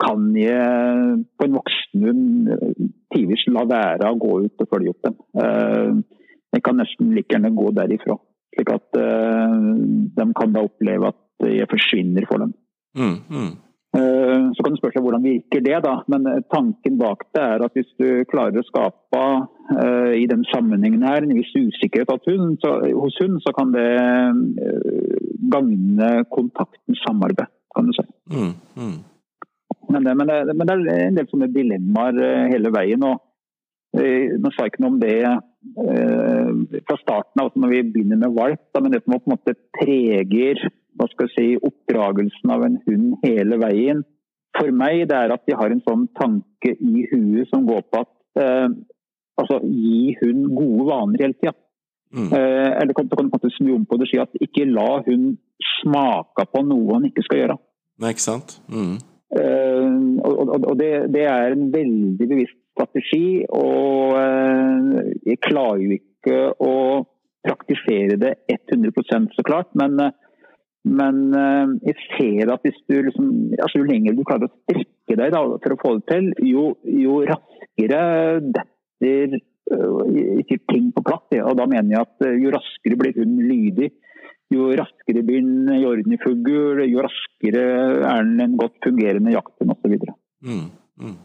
kan jeg på en voksen hund eh, tidvis la være å gå ut og følge opp dem. Eh, Jeg kan nesten like gjerne gå derifra. Slik at eh, de kan da oppleve at jeg forsvinner for dem. Mm. Mm. Eh, Så kan du spørre seg hvordan virker det, da. Men eh, tanken bak det er at hvis du klarer å skape eh, i den sammenhengen her en viss usikkerhet hun, så, hos hund, så kan det eh, gagne kontakten, samarbeid, kan du si. Mm. Mm. Men det, men, det, men det er en del sånne dilemmaer eh, hele veien. og eh, Nå sa jeg ikke noe om det eh, fra starten av, altså når vi begynner med valp, da, men det som på en måte preger hva skal jeg si, oppdragelsen av en hund hele veien, for meg det er at de har en sånn tanke i huet som går på at eh, altså, gi hund gode vaner hele tida. Mm. Eh, eller kan, du kan snu om på det og si at ikke la hund smake på noe han ikke skal gjøre. Nei, ikke sant? Mm. Uh, og, og, og det, det, er en veldig bevisst strategi. Og uh, jeg klarer jo ikke å praktisere det 100 så klart. Men, men uh, jeg ser at hvis du liksom, altså jo lenger du klarer å strekke deg da, for å få det til, jo, jo raskere detter ting på plass. Og da mener jeg at jo raskere blir hun lydig jo raskere blir den i orden i jo raskere er den en godt fungerende jakthund osv. Mm, mm.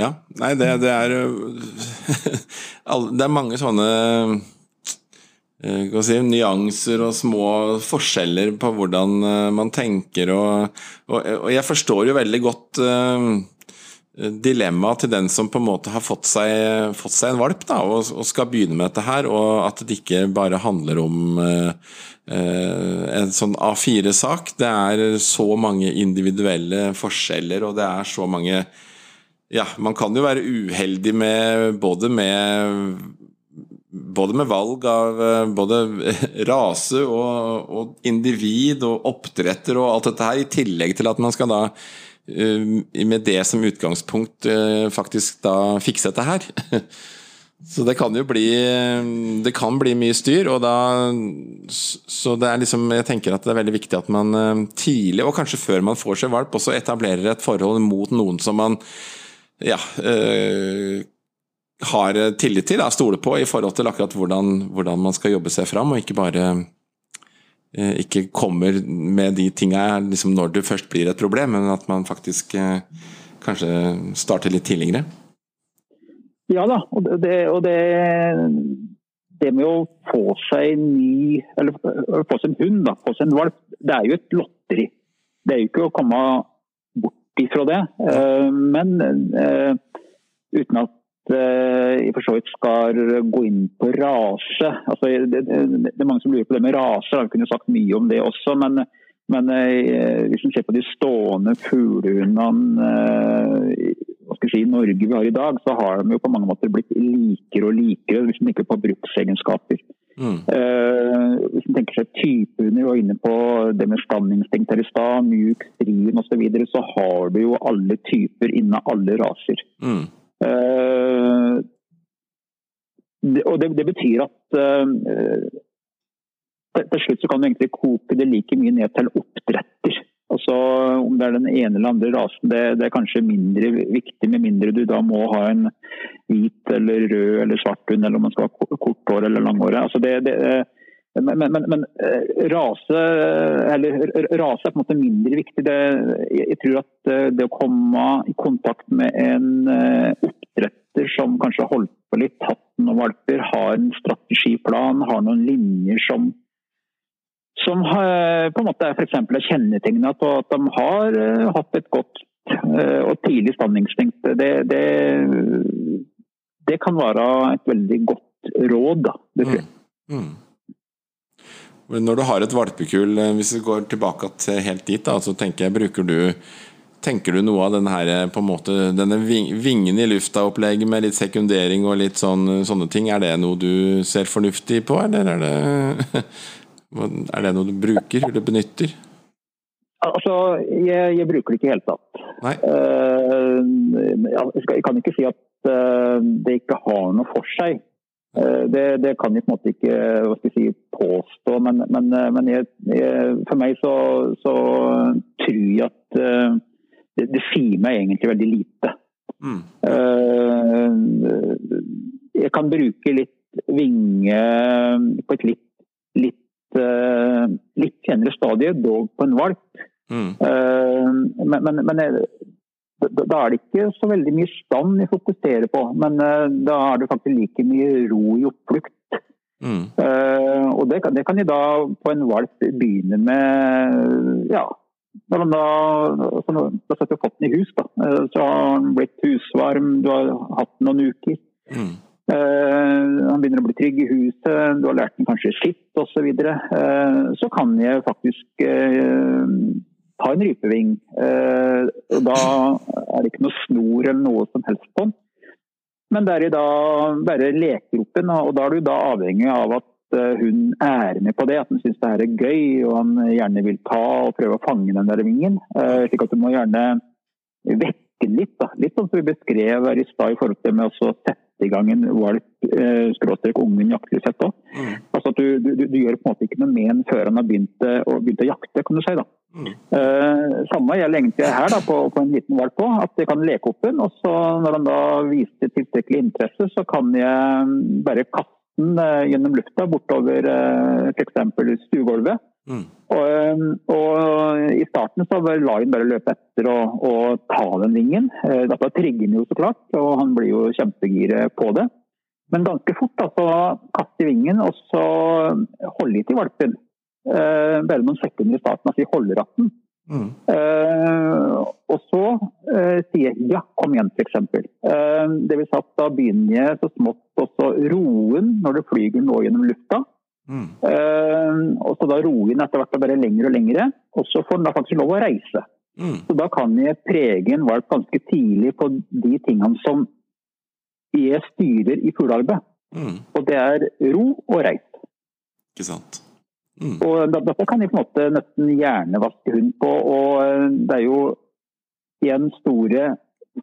Ja, nei, det, det er (laughs) Det er mange sånne eh, si, nyanser og små forskjeller på hvordan eh, man tenker. Og, og, og jeg forstår jo veldig godt uh, dilemmaet til den som på en måte har fått seg, fått seg en valp da, og, og, skal begynne med dette her, og at det ikke bare handler om eh, en sånn A4-sak. Det er så mange individuelle forskjeller, og det er så mange Ja, man kan jo være uheldig med både med både med valg av både (laughs) rase og, og individ og oppdretter og alt dette her, i tillegg til at man skal da Eh, med det som utgangspunkt eh, faktisk da fikse dette her. (laughs) Så det kan jo bli Det kan bli mye styr, og da Så det er liksom Jeg tenker at det er veldig viktig at man eh, tidlig, og kanskje før man får seg valp, også etablerer et forhold mot noen som man ja, øh, har tillit til, da, stoler på, i forhold til akkurat hvordan, hvordan man skal jobbe seg fram, og ikke bare Eh, ikke kommer med de tinga liksom når det først blir et problem, men at man faktisk eh, kanskje starter litt tidligere? Ja da, og det, og det, det med å få seg ny eller få seg en hund, da, få seg en valp, det er jo et lotteri. Det er jo ikke å komme bort ifra det. Eh, men uten at jeg eh, for så vidt skal gå inn på rase. Altså, det, det, det, er mange som lurer på det med raser. vi kunne sagt mye om det også. Men, men eh, hvis man ser på de stående fuglehundene eh, si, i Norge vi har i dag, så har de jo på mange måter blitt likere og likere hvis man tenker på bruksegenskaper. Mm. Uh, hvis man tenker seg typehunder, og inne på det med standinstinkt her i stad, mjuk, strien osv., så, videre, så har du jo alle typer innen alle raser. Mm. Eh, og det, det betyr at eh, til slutt så kan du egentlig koke det like mye ned til oppdretter. Altså, Om det er den ene eller andre rasen, det, det, er kanskje mindre viktig, med mindre du da må ha en hvit eller rød eller svart hund, eller om man skal ha korthår eller langhåret. Altså det, det, men, men, men, rase, rase, rase, er på en måte mindre viktig. Det, jeg tror at eh, det å komme i kontakt med en eh, oppdretter som kanskje har holdt på litt, tatt noen valper, har en strategiplan, har noen linjer som som på en måte er f.eks. er kjennetegna på at de har hatt et godt og tidlig standinstinkt. Det, det, det, kan være et veldig godt råd, da. Det tror jeg. Mm. Mm. Når du har et valpekull, eh, hvis vi går tilbake til helt dit, da, så tenker jeg, bruker du Tenker du noe av denne, her, eh, måte, denne vingen i lufta-opplegget med litt sekundering og litt sånn, sånne ting, er det noe du ser fornuftig på, eller er det, (laughs) er det noe du bruker eller benytter? Altså, jeg, jeg bruker det ikke i det hele tatt. Uh, jeg, skal, jeg, kan ikke si at uh, det ikke har noe for seg. Uh, det, det, kan jeg på en måte ikke hva skal jeg si, påstå, men, men, eh, men jeg, jeg, for meg så, så, tror jeg at uh, det, det, sier meg egentlig veldig lite. Mm. Uh, jeg kan bruke litt vinge på et litt, litt, litt senere stadie, dog på en valp. Mm. men, men, men da er det ikke så veldig mye stand vi fokuserer på, men da er det faktisk like mye ro i oppflukt. Mm. Uh, og det kan, det kan de da på en valp begynne med ja, når man da, altså, da fått den i hus, da. Uh, så har den blitt husvarm, du har hatt den noen uker. Mm. han begynner å bli trygg i huset, du har lært den kanskje skitt osv. Så, videre. så kan jeg faktisk ta en rypeving. Eh, da er det ikke noe snor eller noe som helst på den. Men det er da bare lekeropen, og da er du da avhengig av at eh, hun er med på det. At hun syns det her er gøy og han gjerne vil ta og prøve å fange den der vingen. Eh, slik at du må gjerne vekke litt. Da. Litt sånn som vi beskrev her i stad i forhold til med å sette i gang en valp, eh, jaktlysett òg. Mm. Altså du, du, du gjør på en måte ikke noe med den før han har begynt, eh, å- begynt å jakte, kan du si. da. Mm. Eh, samme gjelder egentlig her da, på, på en liten valp òg. At jeg kan leke opp den, og så når han da viser tilstrekkelig interesse, så kan jeg mm, bare kaste den eh, gjennom lufta bortover uh, f.eks. stuegulvet. Mm. Og, eh, og I starten så var han bare løpe etter og, og ta den vingen. Eh, Dette trigger han jo så klart, og han blir jo kjempegiret på det. Men ganske fort da, så kaster vingen, og så holder de til valpen. Eh, bare noen sekunder i starten, altså de holder at den. Mm. Eh, og så uh, sier jeg ja, kom igjen, f.eks. Uh, det vil si at da begynner jeg så smått også roen når det flyger nå gjennom lufta. Mm. Uh, og så da roer den etter hvert bare lengre og lengre, og så får den da faktisk lov å reise. Mm. Så da kan jeg prege en valp ganske tidlig på de tingene som jeg styrer i fuglearbeid. Mm. Og det er ro og reis. Ikke sant. Mm. Og dette kan de på en måte nesten hjernevaske hund på, og eh, det er jo igjen store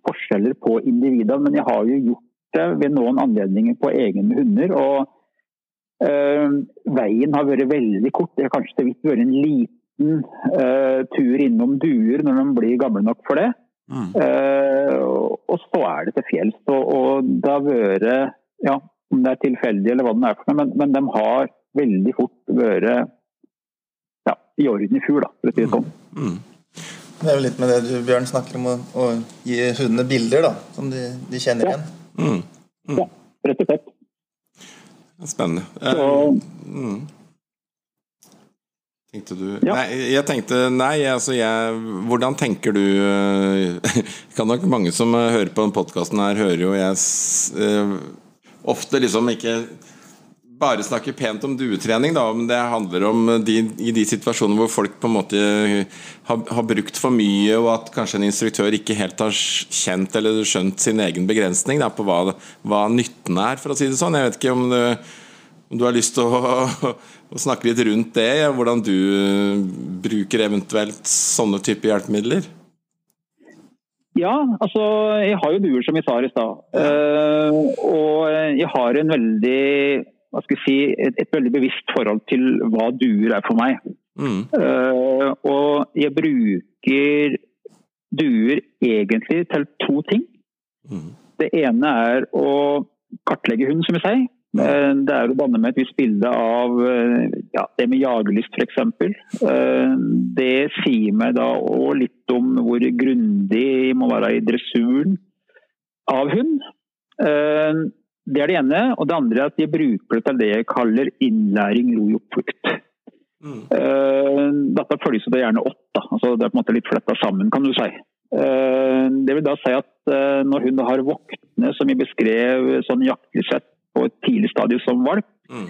forskjeller på individer, men jeg har jo gjort det ved noen anledninger på egne hunder. og øh, Veien har vært veldig kort. Det har kanskje så vidt vært en liten øh, tur innom duer når de blir gamle nok for det. Mm. Og- og så er det til fjells. Og, og det har vært, ja, om det er tilfeldig eller hva det er for noe, men, men de har veldig fort være ja, i orden i fugl, for å si det sånn. Mm. Det er jo litt med det du, Bjørn, snakker om, å, å gi hundene bilder da, som de, de kjenner Ja. igjen. Mm. Ja, rett og slett. Spennende. Så, Eh, mm. Tenkte du Ja. Nei, jeg tenkte Nei, altså jeg Hvordan tenker du eh, (laughs) Kan nok mange som eh, hører på den podkasten her, hører jo jeg eh, ofte liksom ikke bare snakke pent om duetrening, da, om det handler om de, i de situasjonene hvor folk på en måte har, har brukt for mye, og at kanskje en instruktør ikke helt har kjent eller skjønt sin egen begrensning da, på hva, hva nytten er, for å si det sånn. Jeg vet ikke om du, om du har lyst til å, (laughs) å snakke litt rundt det, ja, hvordan du bruker eventuelt sånne typer hjelpemidler? ja, altså jeg har jo duer, som jeg sa i stad. Eh, og jeg har en veldig hva skal jeg si, et, et veldig bevisst forhold til hva duer er for meg. Mm, Uh, og jeg bruker duer egentlig til to ting. mm, Det ene er å kartlegge hunden, som vi sier. Eh, Det er å danne med et visst bilde av eh, ja, det med jagerlyst f.eks. Det sier meg da òg litt om hvor grundig jeg må være i dressuren av hund. Det er det ene. Og det andre er at de bruker det til det jeg kaller innlæring, ro i oppflukt. mm, Uh, Dette følges da gjerne opp. Da. Altså, det er på en måte litt fletta sammen, kan du si. Uh, Det vil da si at uh, når hun har voktene, som vi beskrev sånn jaktlig sett på et tidlig stadium som valp, mm,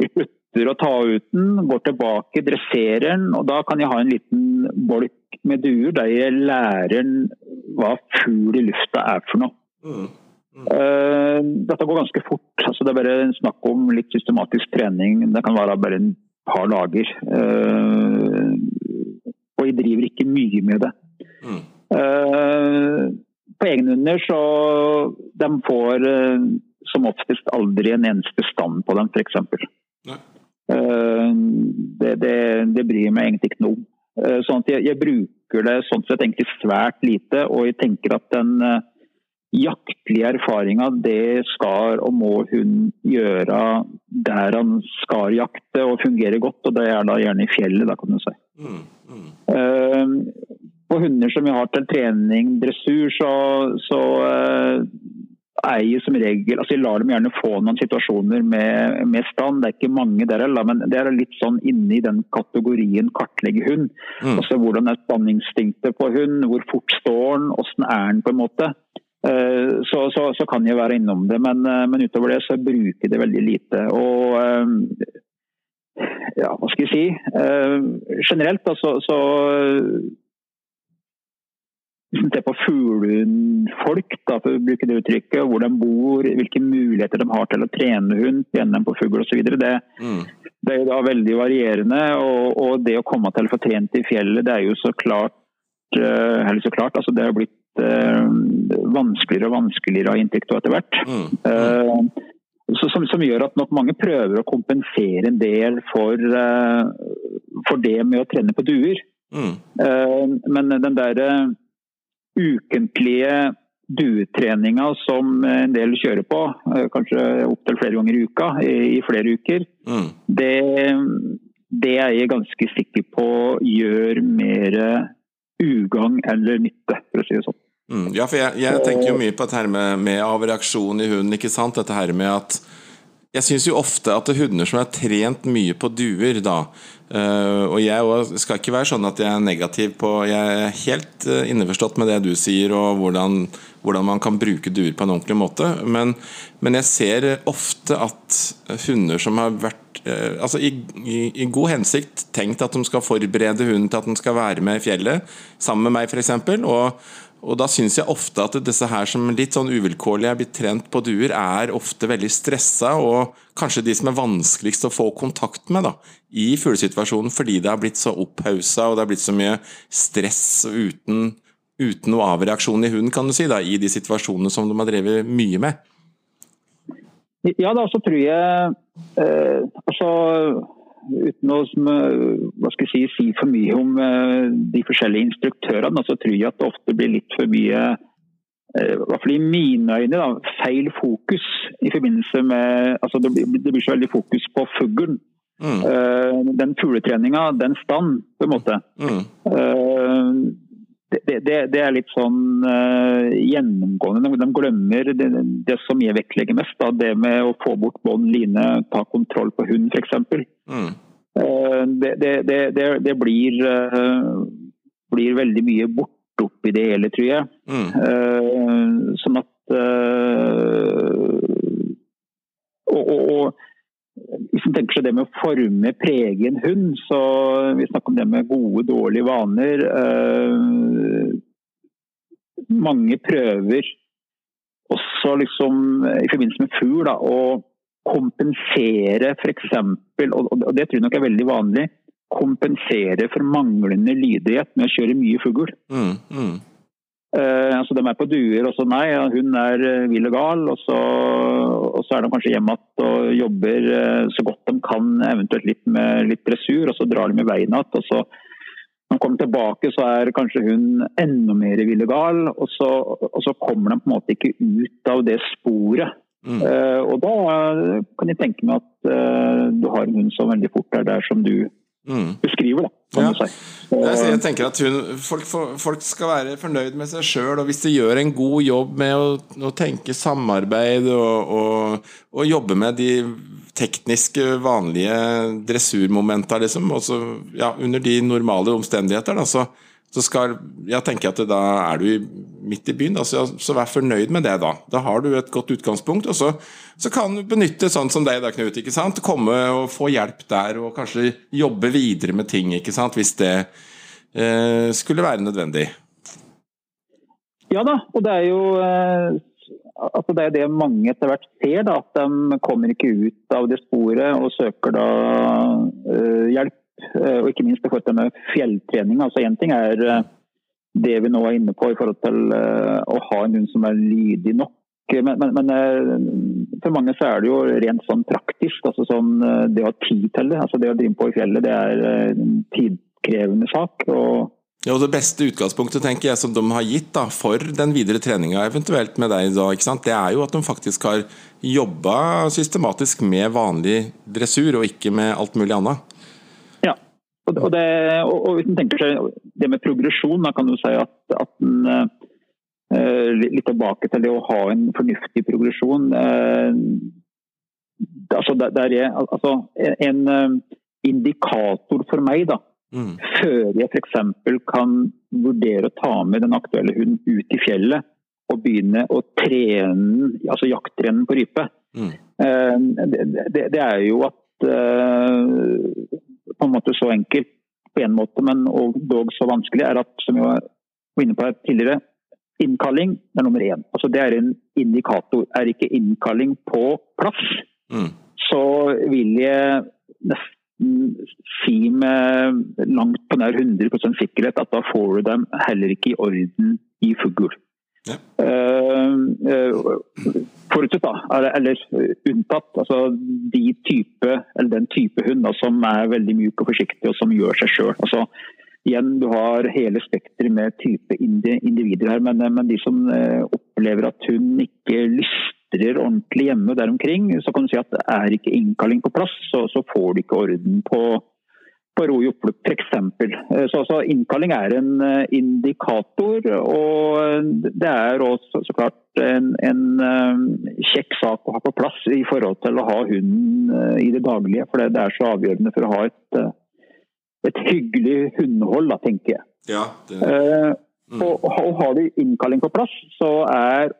vi slutter å ta ut den, går tilbake, dresserer den, og da kan jeg ha en liten bolk med duer der jeg lærer den hva fugl i lufta er for noe. mm, Eh, Dette går ganske fort. altså Det er bare snakk om litt systematisk trening. Det kan være bare en par dager. Eh, Og jeg driver ikke mye med det. mm, Eh, På egenhunder så de får som oftest aldri en eneste stand på dem, f.eks. Det, det, det bryr meg egentlig ikke noe om. Sånn at jeg, jeg bruker det sånn sett egentlig svært lite, og jeg tenker at den jaktlige erfaringer det skal og må hun gjøre der han skal jakte og fungere godt, og det er da gjerne i fjellet, da kan du si. mm, mm, Eh, På hunder som vi har til trening, dressur, så, så eh, er jeg som regel altså Jeg lar dem gjerne få noen situasjoner med, med stand. Det er ikke mange der heller, men det er litt sånn inne i den kategorien kartlegge hund. Mm. Altså Hvordan er standinstinktet på hund, hvor fort står den, hvordan er den på en måte. Eh, Så, så, så kan jeg være innom det, men, eh, men utover det så bruker jeg det veldig lite. Og eh, ja, hva skal jeg si? Generelt da, så, så hvis på fuglefolk, for å bruke det uttrykket, hvor de bor, hvilke muligheter de har til å trene hund, trene dem på fugl osv., det, mm, det er jo da veldig varierende. Og, og det å komme til å få trent i fjellet, det er jo så klart eller så klart, altså Det har blitt vanskeligere og vanskeligere av inntekt etter hvert. Mm. Så, som, som, gjør at nok mange prøver å kompensere en del for, for det med å trene på duer. Mm. Men den der ukentlige duetreninga som en del kjører på, eh, kanskje opptil flere ganger i uka i, flere uker, mm. det, det, er jeg ganske sikker på gjør mer ugagn eller nytte, for å si det sånn. Mm, ja, for jeg, jeg, tenker jo mye på dette her med, med avreaksjon i hunden. ikke sant? Dette her med at jeg syns jo ofte at hunder som har trent mye på duer, da uh, Og jeg skal ikke være sånn at jeg er negativ på Jeg er helt uh, innforstått med det du sier, og hvordan, hvordan, man kan bruke duer på en ordentlig måte. Men, men jeg ser ofte at hunder som har vært uh, Altså i, i, i, god hensikt tenkt at de skal forberede hunden til at den skal være med i fjellet, sammen med meg f.eks. Og og da syns jeg ofte at disse her som litt sånn uvilkårlig er blitt trent på duer, er ofte veldig stressa, og kanskje de som er vanskeligst å få kontakt med da, i fuglesituasjonen, fordi det har blitt så opphausa og det har blitt så mye stress uten, uten noe avreaksjon i hunden, kan du si, da, i de situasjonene som de har drevet mye med. Ja, da så tror jeg eh, altså uten å hva skal jeg si, si for mye om uh, de forskjellige instruktørene, så tror jeg at det ofte blir litt for mye uh, i hvert fall i mine øyne, da, feil fokus i forbindelse med altså det, blir, det blir så veldig fokus på fuglen. Mm. Den fugletreninga, den stand, på en måte. Mm. Det, det, det, er litt sånn uh, gjennomgående. De, glemmer det, det, som jeg vektlegger mest. Da, det med å få bort bånd, line, ta kontroll på hund f.eks. Mm. Uh, det, blir, uh, blir, veldig mye borte oppi det hele, tror jeg. Mm. sånn at og, og, og hvis man tenker seg det med å forme, prege en hund, så vi snakker om det med gode, dårlige vaner. Eh, mange prøver også liksom i forbindelse med fugl å kompensere f.eks., og, og det tror jeg nok er veldig vanlig, kompensere for manglende lydighet med å kjøre mye fugl. Mm, mm. Uh, altså De er på duer, og så nei, hun er uh, vill og gal. Og så, og så, er de kanskje hjemme igjen og jobber uh, så godt de kan, eventuelt litt med litt dressur. Og så drar de i veien igjen. Og så når de kommer tilbake, så er kanskje hun enda mer vill og gal. Og så, og så, kommer de på en måte ikke ut av det sporet. Mm. og da kan jeg tenke meg at du har en hund som veldig fort er der som du mm. beskriver. da. Ja. Jeg, jeg tenker at hun, folk, folk, skal være fornøyd med seg sjøl, og hvis de gjør en god jobb med å, å tenke samarbeid og, og, og, jobbe med de tekniske, vanlige dressurmomenta, liksom, også, ja, under de normale omstendigheter, da, så, så skal jeg tenke at da er du midt i byen. Da, så, vær fornøyd med det, da. Da har du et godt utgangspunkt. Og så, så kan du benytte sånn som deg, da, Knut. ikke sant? Komme og få hjelp der, og kanskje jobbe videre med ting, ikke sant? hvis det eh, skulle være nødvendig. Ja da, og det er jo eh, altså det er det mange etter hvert ser. Da, at de kommer ikke ut av det sporet og søker da eh, hjelp og ikke minst i forhold til med fjelltrening. altså Én ting er eh, det vi nå er inne på i forhold til eh, å ha en hund som er lydig nok. Men, men, men, for mange så er det jo rent sånn praktisk. altså sånn Det å ha tid til det, altså det å drive på i fjellet, det er en tidkrevende sak. og ja, og Det beste utgangspunktet tenker jeg som de har gitt da, for den videre treninga eventuelt med deg, da, ikke sant? det er jo at de faktisk har jobba systematisk med vanlig dressur, og ikke med alt mulig annet. Og, det, og, hvis man tenker seg det med progresjon, da kan du si at, at den, uh, Litt tilbake til det å ha en fornuftig progresjon. Uh, altså, der er altså, en uh, indikator for meg, da, mm. før jeg f.eks. kan vurdere å ta med den aktuelle hunden ut i fjellet og begynne å trene, altså jakttrene på rype, mm. det, det, det, er jo at på en måte så enkelt på en måte, men og dog så vanskelig, er at som jeg var inne på tidligere, innkalling er nummer én. Altså Det er en indikator. Er ikke innkalling på plass, mm. så vil jeg nesten si med langt på nær 100 sikkerhet at da får du dem heller ikke i orden i fugl. Ja. Forutsatt, da, eller unntatt altså de type, eller den type hund da, som er veldig myk og forsiktig og som gjør seg sjøl. Altså, igjen, du har hele spekteret med type individer her, men, men, de som opplever at hun ikke lystrer ordentlig hjemme der omkring, så kan du si at er ikke innkalling på plass, så, så får du ikke orden på på ro i opplukt f.eks. Eh, så, så innkalling er en eh, indikator, og det er også så klart en, en eh, kjekk sak å ha på plass i forhold til å ha hunden i det daglige. For det er så avgjørende for å ha et, et hyggelig hundehold, da, tenker jeg. Ja, det... mm. og, og, har du innkalling på plass, så er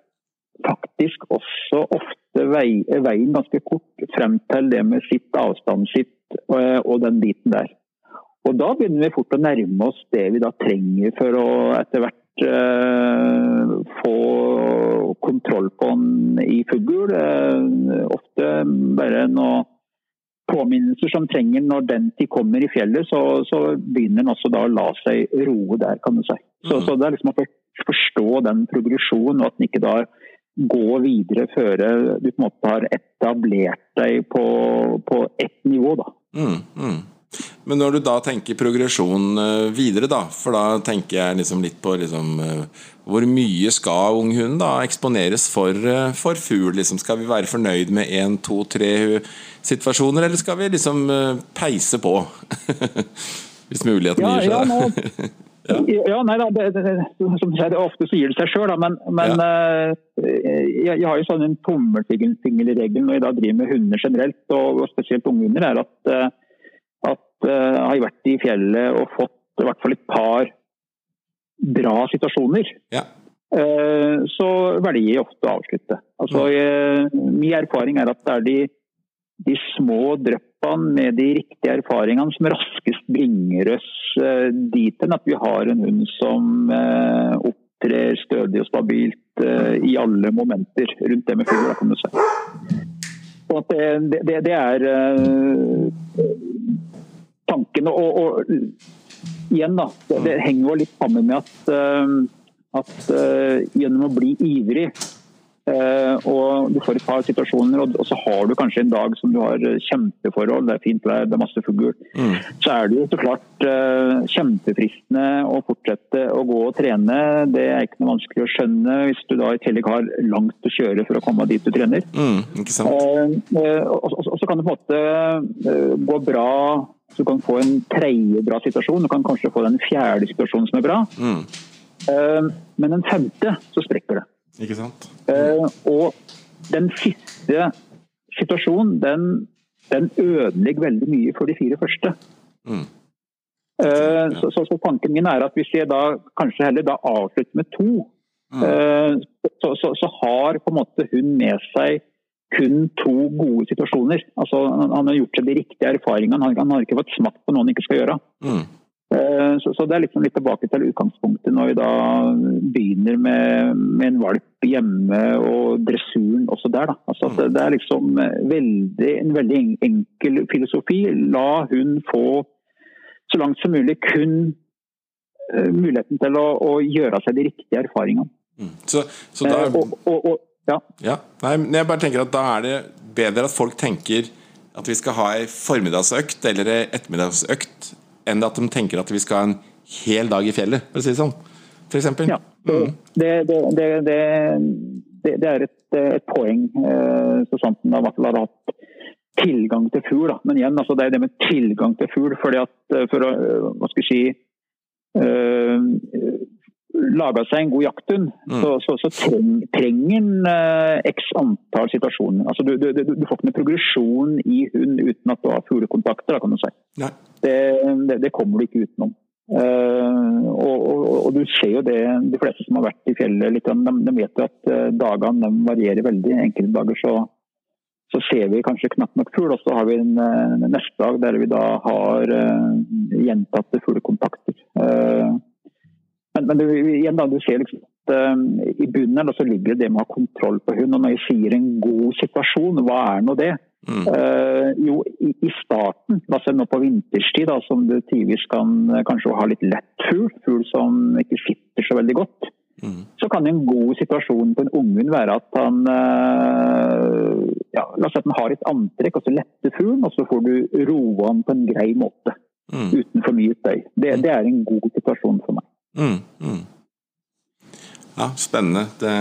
faktisk også ofte vei, veien ganske kort frem til det med sitt avstand sitt og den biten der. Og da begynner vi fort å nærme oss det vi da trenger for å etter hvert eh, få kontroll på den i fugl. Eh, ofte bare noen påminnelser som trenger når den tid kommer i fjellet, så, så begynner den også da å la seg roe der, kan du si. Så, mm. så det er liksom å forstå den progresjonen, og at den ikke da går videre før du på en måte har etablert deg på, på ett nivå. da. Mm, mm. Men når du da tenker progresjon eh, videre, da, for da tenker jeg liksom litt på liksom, eh, hvor mye skal unghunden da eksponeres for, eh, for fugl? Liksom, skal vi være fornøyd med én, to, tre situasjoner, eller skal vi liksom peise på? (laughs) Hvis muligheten ja, gir seg. Ja, nå, (laughs) ja. ja, nei da, det, det, som du sier, det Ofte så gir det seg sjøl, men, men ja. jeg, jeg, har jo sånn en tommelfingerregel når jeg da driver med hunder generelt, og, og spesielt unghunder, er at at uh, har vært i fjellet og fått i hvert fall et par bra situasjoner. Ja. Uh, så velger jeg ofte å avslutte. Altså, jeg, min erfaring er at det er de, de små dryppene med de riktige erfaringene som raskest bringer oss dit hen at vi har en hund som opptrer stødig og stabilt i alle momenter rundt det med fugl. det, det, det er tankene. Og, og igjen, da. Det, det, henger jo litt sammen med at, uh, at uh, gjennom å bli ivrig og du får et par situasjoner, og, så har du kanskje en dag som du har kjempeforhold, det er fint vær, det er masse fugl, mm. så er det jo så klart kjempefristende å fortsette å gå og trene. Det er ikke noe vanskelig å skjønne hvis du da i tillegg har langt å kjøre for å komme dit du trener. Mm, ikke sant? og, så kan det på en måte gå bra så du kan få en tredje bra situasjon, du kan kanskje få den fjerde situasjonen som er bra. Mm. Men den femte, så sprekker det. Ikke sant? Eh, og den siste situasjonen, den, den, ødelegger veldig mye for de fire første. Mm. Eh, så, så, så, tanken min er at hvis jeg da kanskje heller da avslutter med to, mm. så, så, har på en måte hun med seg kun to gode situasjoner. Altså, han har gjort seg de riktige erfaringene. Han, han har ikke fått smakt på noe han ikke skal gjøre. Mm. Uh, så, det er liksom litt tilbake til utgangspunktet når vi da begynner med, med en valp hjemme og dressuren også der. Altså, mm. det, er liksom veldig, en veldig enkel filosofi. La hun få så langt som mulig kun uh, muligheten til å, å, gjøre seg de riktige erfaringene. Mm. Så, så da... Og, og, og ja. ja. Nei, men jeg bare tenker at Da er det bedre at folk tenker at vi skal ha ei formiddagsøkt eller ei ettermiddagsøkt, enn at de tenker at vi skal ha en hel dag i fjellet, for å si det sånn. For eksempel. Ja, mm. det, det, det, det, er et, et poeng, eh, så sant den i hvert fall har hatt tilgang til fugl. Men igjen, altså, det er det med tilgang til fugl. fordi at eh, for å hva skal jeg si, øh, laga seg en god jakthund, mm. så, så, så treng, trenger en uh, x antall situasjoner. Altså, du, du, du, du, får ikke noen progresjon i hund uten at du har fuglekontakter, kan du si. Det, det, det, kommer du ikke utenom. Uh, og, og, og, du ser jo det, de fleste som har vært i fjellet, litt, de, de vet jo at uh, dagene varierer veldig. Enkelte dager så, så ser vi kanskje knapt nok fugl, og så har vi en neste dag der vi da har gjentatte fuglekontakter. Uh, men, men du, igjen da, du ser liksom at uh, i bunnen så ligger det med å ha kontroll på hund. Og når jeg sier en god situasjon, hva er nå det? Mm. Uh, jo, i, i, starten, altså nå på vinterstid, da, som du tidvis kan kanskje ha litt lett fugl, fugl som ikke sitter så veldig godt, Så kan en god situasjon på en unghund være at han uh, ja, La oss si at han har et antrekk, og så letter fuglen, og så får du roa han på en grei måte. Mm. Uten for mye støy. Det, det er en god situasjon for meg. Mm, mm. Ja, spennende. Det,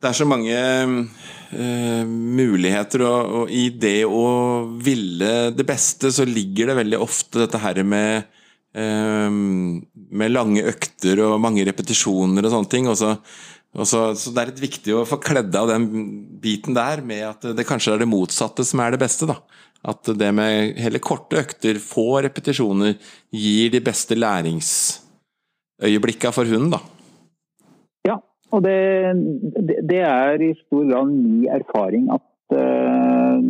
det er så mange uh, muligheter, og, og i det å ville det beste, så ligger det veldig ofte dette her med eh, med lange økter og mange repetisjoner og sånne ting. Og så, og så, så det er litt viktig å få kledd av den biten der med at det kanskje er det motsatte som er det beste. da. At det med heller korte økter, få repetisjoner, gir de beste læringsøyeblikka for hunden. da. Ja, og det, det, er i stor grad min erfaring at uh,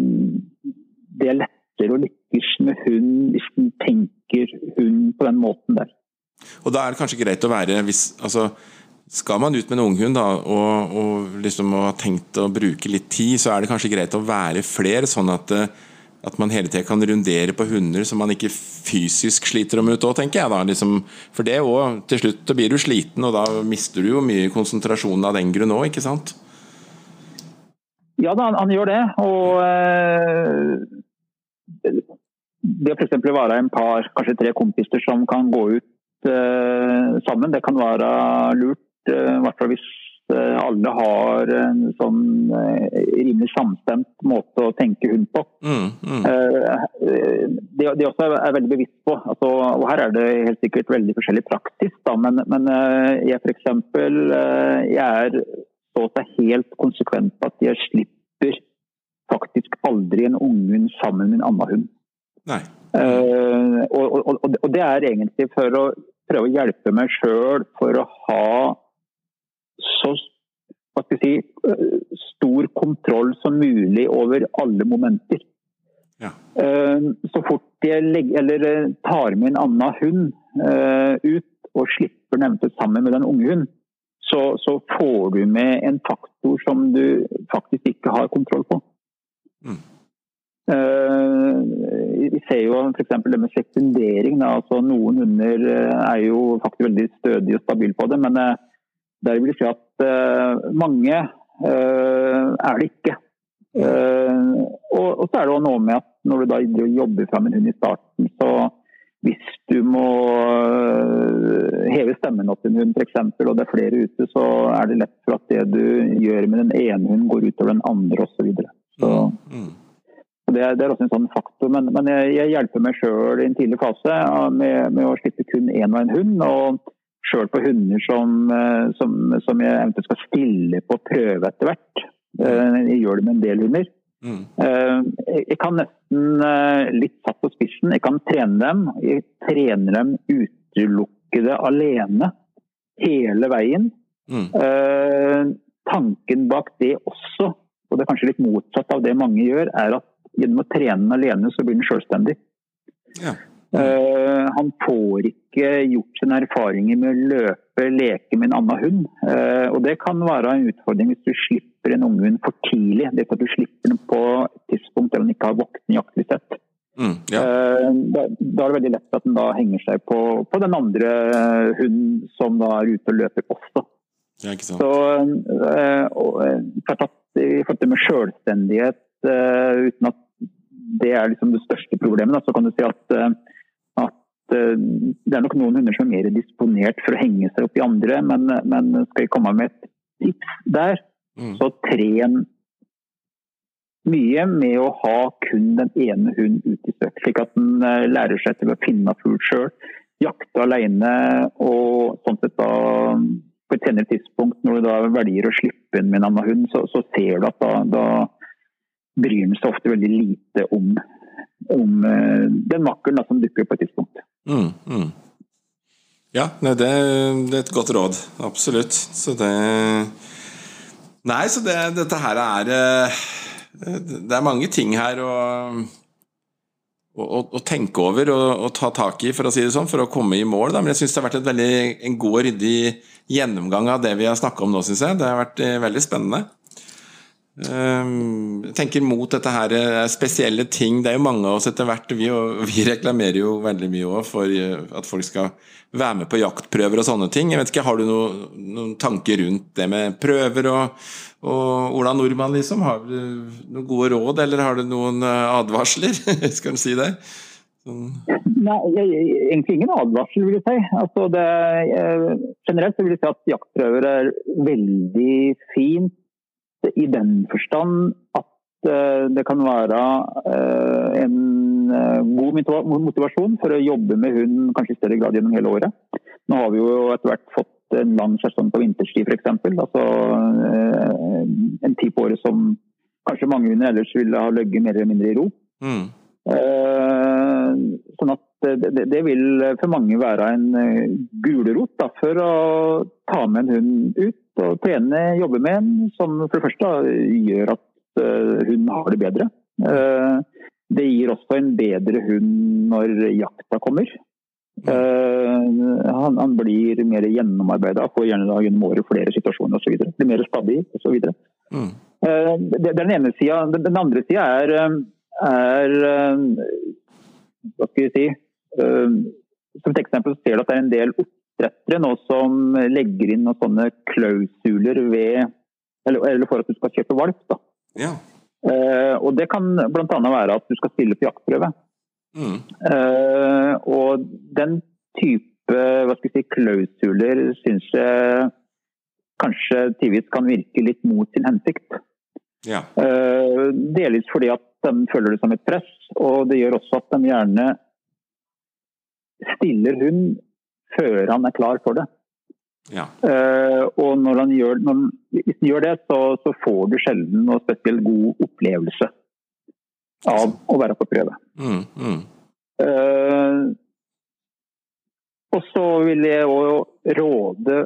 det er lettere å lykkes med hund hvis den tenker hund på den måten der. Og da er det kanskje greit å være hvis, altså, Skal man ut med en unghund da, og, og liksom har tenkt å bruke litt tid, så er det kanskje greit å være flere, sånn at, eh, at man hele tida kan rundere på hunder som man ikke fysisk sliter dem ut òg, tenker jeg da. Liksom, for det òg, til slutt da blir du sliten, og da mister du jo mye konsentrasjon av den grunn òg, ikke sant? Ja da, han, han gjør det. Og eh, det å f.eks. være en par, kanskje tre kompiser som kan gå ut eh, sammen, det kan være lurt. eh, I hvert fall hvis alle har en sånn eh, rimelig samstemt måte å tenke hund på. Mm, mm. Eh, det de også er veldig bevisst på, altså, og her er det helt sikkert veldig forskjellig praktisk, da, men, men eh, jeg for eksempel, eh, jeg er så si helt konsekvent på at jeg slipper faktisk aldri en unghund sammen med en annen hund. Nei. Eh, og, og, og, og det er egentlig for å prøve å hjelpe meg sjøl for å ha så hva skal jeg si, eh, stor kontroll som mulig over alle momenter. Ja. Eh, Så fort jeg legger, eller eh, tar med en annen hund ut og slipper nevnte sammen med den unge hunden, så, så får du med en faktor som du faktisk ikke har kontroll på. Mm. Vi ser jo f.eks. det med sekundering. Altså, noen hunder er jo faktisk veldig stødige og stabile på det, men der vil jeg si at uh, mange uh, er det ikke. Uh, og, og så er det også noe med at når du da jobber fram en hund i starten, så hvis du må heve stemmen opp til en hund f.eks., og det er flere ute, så er det lett for at det du gjør med den ene hunden, går utover den andre osv. Så, videre. så Mm. det, er, det er også en sånn faktor. Men, men jeg, jeg hjelper meg sjøl i en tidlig fase med, med å slippe kun én og en hund. Og sjøl på hunder som, øh, som, som jeg eventuelt skal stille på prøve etter hvert. Eh, Jeg gjør det med en del hunder. Mm. Eh, Jeg kan nesten eh, litt satt på spissen. Jeg kan trene dem. Jeg trener dem utelukkede alene hele veien. Mm. Eh, Tanken bak det også, og det er kanskje litt motsatt av det mange gjør, er at gjennom å trene den alene, så blir den selvstendig. Ja. Mm. han får ikke gjort sine erfaringer med å løpe, leke med en annen hund. Eh, og det kan være en utfordring hvis du slipper en unghund for tidlig. Det er at du slipper den på et tidspunkt der den ikke har voksen jaktlysthet. Mm. Ja. Eh, da, da er det veldig lett at den da henger seg på, på den andre hunden som da er ute og løper også. ja, ikke sant. Så eh, og, i forhold til med selvstendighet, uten at det er liksom det største problemet, da, så kan du si at, det er nok noen hunder som er mer disponert for å henge seg opp i andre, men, men skal jeg komme med et tips der, Mm. så tren mye med å ha kun den ene hunden ute i søk, slik at den eh, lærer seg til å finne fugl sjøl, jakte alene og sånn sett da på et senere tidspunkt, når du da velger å slippe inn med en annen hund, så, så ser du at da, da bryr den seg ofte veldig lite om, om eh, den makkeren som dukker opp på et tidspunkt. Mm, mm. Ja, nei, det, det er et godt råd. Absolutt. Så det Nei, så det, dette her er eh, Det er mange ting her å, å, å, tenke over og, og ta tak i, for å si det sånn, for å komme i mål. Da. Men jeg syns det har vært veldig, en god og ryddig gjennomgang av det vi har snakka om nå, syns jeg. Det har vært eh, veldig spennende. Ehm, jeg tenker mot dette her eh, spesielle ting. Det er jo mange av oss etter hvert. Vi, (laughs) vi reklamerer jo veldig mye òg for eh, at folk skal være med på jaktprøver og sånne ting. Jeg vet ikke, Har du noen, noen tanker rundt det med prøver og, og Ola Nordmann, liksom? Har du noen gode råd, eller har du noen eh, advarsler? (laughs) skal du si det? Sånn. Nei, egentlig ingen advarsel, vil jeg si. Altså det, generelt vil jeg si at jaktprøver er veldig fint i den forstand at eh, det kan være eh, en eh, god motivasjon for å jobbe med hund kanskje i større grad gjennom hele året. Nå har vi jo etter hvert fått en lang sesong på vinterstid f.eks. Altså en tid på året som kanskje mange hunder ellers ville ha ligget mer eller mindre i ro. Mm. Sånn at det, vil for mange være en gulrot for å ta med en hund ut å trene, jobbe med en som for det første gjør at eh, hun har det bedre. Eh, det gir også en bedre hund når jakta kommer. Uh, han, han, blir mer gjennomarbeida, får gjerne gjennom året flere situasjoner osv. Blir mer stabil osv. Mm. Det, det er den ene sida. Den, den, andre sida er, er Hva skal vi si Som et eksempel ser du at det er en del oppdrettere nå som legger inn noen sånne klausuler ved eller, eller, for at du skal kjøpe valp. Da. Ja. Eh, og Det kan bl.a. være at du skal stille på jaktprøve. Mm. Eh, og den type hva skal vi si, klausuler syns jeg kanskje tidvis kan virke litt mot sin hensikt. Ja. Eh, delvis fordi at de føler det som et press, og det gjør også at de gjerne stiller hund før han er klar for det. Ja. Uh, og når han gjør, når, hvis han gjør det, så, så, får du sjelden noe spesielt god opplevelse av å være på prøve. Mm, mm. Uh, og så vil jeg òg råde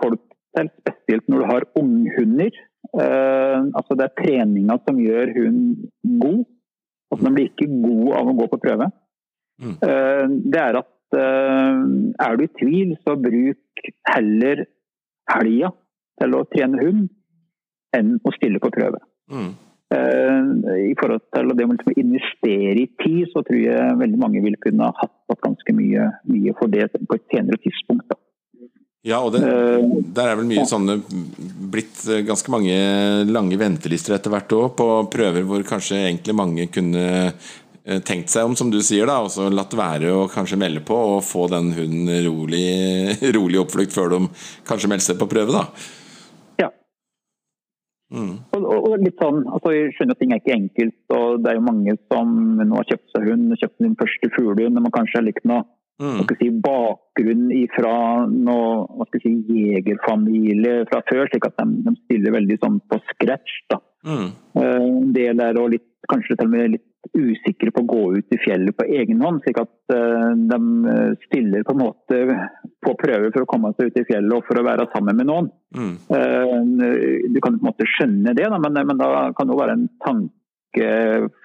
folk til, spesielt når du har unghunder uh, altså Det er treninga som gjør hunden god. Altså Den blir ikke god av å gå på prøve. Mm. det er at Eh, er du i tvil, så bruk heller helga til å trene hund enn å stille på prøve. Mm. Uh, I forhold til det å investere i tid, så tror jeg veldig mange vil kunne ha hatt ganske mye, mye, for det på et senere tidspunkt. Da. Ja, og det, uh, der er vel mye sånne blitt ganske mange lange ventelister etter hvert òg, på prøver hvor kanskje egentlig mange kunne Eh, tenkt seg om, som du sier, da, og så latt være å kanskje melde på og få den hunden rolig, (laughs) rolig oppflukt før de kanskje melder seg på prøve, da. Ja. Mm. Og, og, litt sånn, altså Jeg skjønner at ting er ikke enkelt, og det er jo mange som nå har kjøpt seg hund, kjøpt sin første fuglehund, men man kanskje har likt noe mm. si, bakgrunn fra noe hva skal si, jegerfamilie fra før, slik at de, de stiller veldig sånn på scratch. da. Mm. Uh, en del er litt, kanskje til og med litt usikre på å gå ut i fjellet på egen hånd. slik at uh, de eh, stiller på en måte på prøve for å komme seg ut i fjellet og for å være sammen med noen. Mm. Uh, du kan på en måte skjønne det, men, men, da kan det være en tanke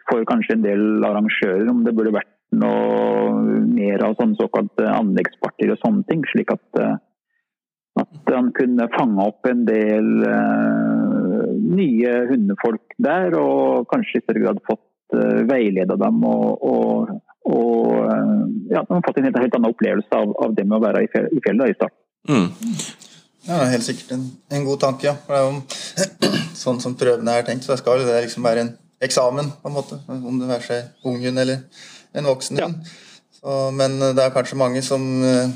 for kanskje en del arrangører om det burde vært noe mer av sånne såkalte anleggspartier og sånne ting. slik at at han kunne fange opp en del uh, nye hundefolk der, og kanskje i større grad fått eh, veileda dem og, og, og uh, ja, de har fått en helt, helt annen opplevelse av, av, det med å være i, fjellet i starten. Mm. Ja, det er helt sikkert en, en god tanke, ja. For det er jo (clears throat) sånn som prøvene er tenkt, så skal det liksom være en eksamen, på en måte. Om det være seg ung hund eller en voksen hund. Ja. men det er kanskje mange som uh,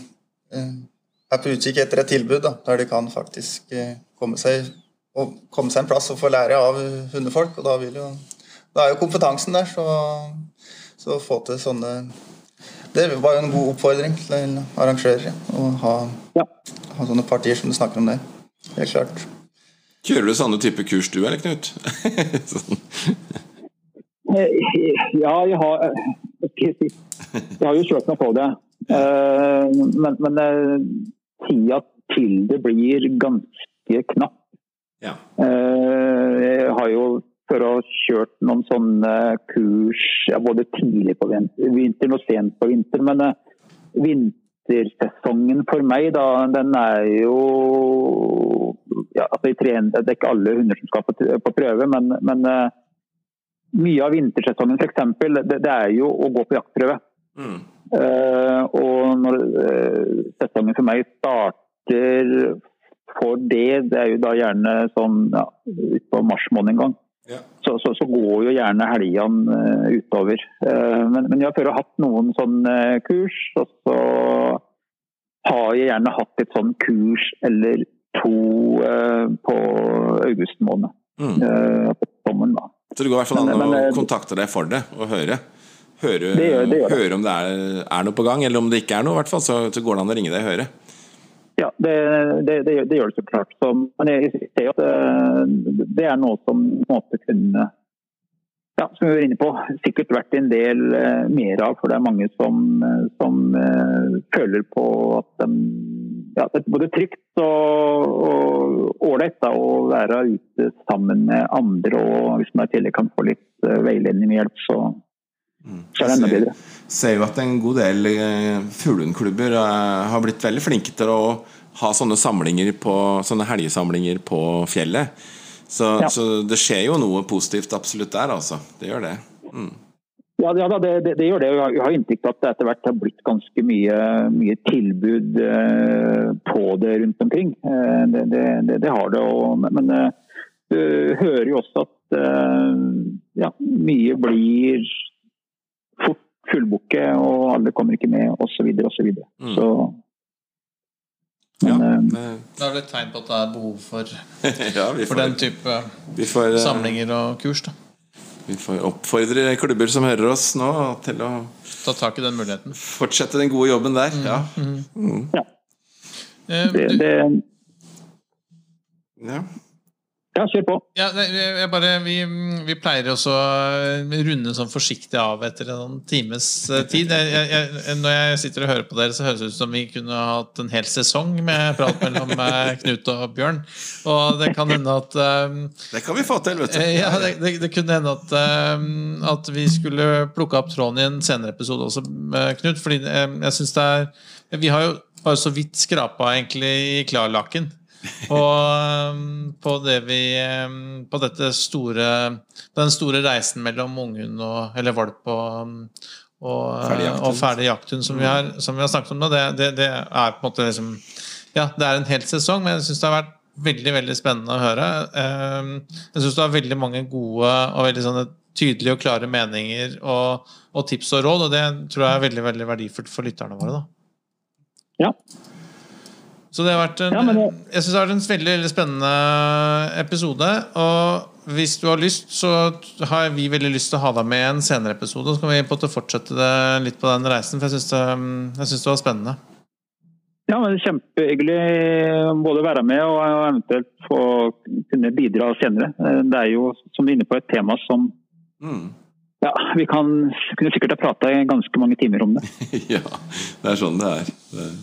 er på utkikk etter et tilbud da, der de kan faktisk komme seg, komme seg en plass og få lære av hundefolk. og da vil jo da er jo kompetansen der, så, så få til sånne Det var jo en god oppfordring til arrangører å ha, ja. ha sånne partier som du snakker om der. Helt klart. Kjører du sånne type kurs du, eller Knut? (laughs) sånn. Ja, jeg har Jeg har jo kjørt meg på det. Eh, men, men eh, tida til det blir ganske knapp. Ja. Eh, jeg har jo for å ha kjørt noen sånne kurs ja, både tidlig på vinteren og sent på vinteren. Men uh, vintersesongen for meg, da, den er jo ja, altså i Det er ikke alle hunder som skal på, på prøve, men, men uh, mye av vintersesongen f.eks. Det, det er jo å gå på jaktprøve. Mm. Uh, og når uh, sesongen for meg starter for det, det er jo da gjerne sånn ja, utpå mars måned en gang. Ja. Så, så, så, går jo gjerne helgene uh, utover. men, men jeg har før hatt noen sånne kurs, og så har jeg gjerne hatt et sånn kurs eller to uh, på august måned. Mm. Uh, på sommeren, da. Så det går i hvert fall an å eh, kontakte deg for det og høre? Høre, det gjør, det gjør høre om det er, er, noe på gang, eller om det ikke er noe, i hvert fall, så, så går det an å ringe deg og høre. Ja, det, det, det, gjør det så klart. Så, men jeg ser at det er noe som måtte kunne ja, som vi var inne på, sikkert vært en del uh, mer av. For det er mange som, uh, som føler på at de, ja, det er både trygt og ålreit å være ute sammen med andre. Og hvis man i tillegg kan få litt veiledning med hjelp, så. Så er det enda bedre. Ser jo at en god del fuglehundklubber har blitt veldig flinke til å ha sånne samlinger på, sånne helgesamlinger på fjellet. Så, ja. så, det skjer jo noe positivt absolutt der, altså. Det gjør det. Mm. Ja, ja det, det, det, gjør det. Jeg har inntrykk av at det etter hvert har blitt ganske mye, mye tilbud eh, på det rundt omkring. Eh, det, det, har det. Og, men eh, du hører jo også at eh, ja, mye blir fullbooke, og alle kommer ikke med, osv. Så, videre, og så, videre. mm. så men, ja, da er det et tegn på at det er behov for, (laughs) ja, får, for den type får, eh, samlinger og kurs. Da. Vi får oppfordre klubber som hører oss nå, til å ta tak i den muligheten. Fortsette den gode jobben der. Mm, ja. Mm. Mm. ja. Eh, det, det, ja. Ja, kjør på. Ja, bare, vi, vi, pleier også å runde sånn forsiktig av etter en times eh, tid. Jeg, jeg, når jeg sitter og hører på dere, så høres det ut som vi kunne hatt en hel sesong med prat mellom eh, Knut og Bjørn. Og det kan hende at um, Det kan vi få til, vet du. Ja, det, det, det kunne hende at, um, at vi skulle plukke opp tråden i en senere episode også, Knut. Fordi um, jeg syns det er Vi har jo bare så vidt skrapa egentlig i klarlaken på, um, på, det vi um, På dette store Den store reisen mellom unghund og Eller valp og, um, og, og ferdig jakthund som, vi har, som vi har snakket om nå. Det, det, det, er på en måte liksom Ja, det er en hel sesong, men jeg syns det har vært veldig veldig spennende å høre. Jeg syns du har veldig mange gode og veldig sånne tydelige og klare meninger og, og, tips og råd, og det tror jeg er veldig veldig verdifullt for lytterne våre. da. Ja, så det har vært en, ja, det... jeg synes det har vært en veldig, veldig spennende episode. Og hvis du har lyst, så har vi veldig lyst til å ha deg med i en senere episode. Så kan vi på fortsette det litt på den reisen, for jeg syns det, det, var spennende. Ja, men Kjempehyggelig både å være med og eventuelt få kunne bidra senere. Det er jo, som du er inne på, et tema som mm. Ja, Vi kan, kunne sikkert ha prata i ganske mange timer om det. (laughs) ja, det er sånn det er. Det er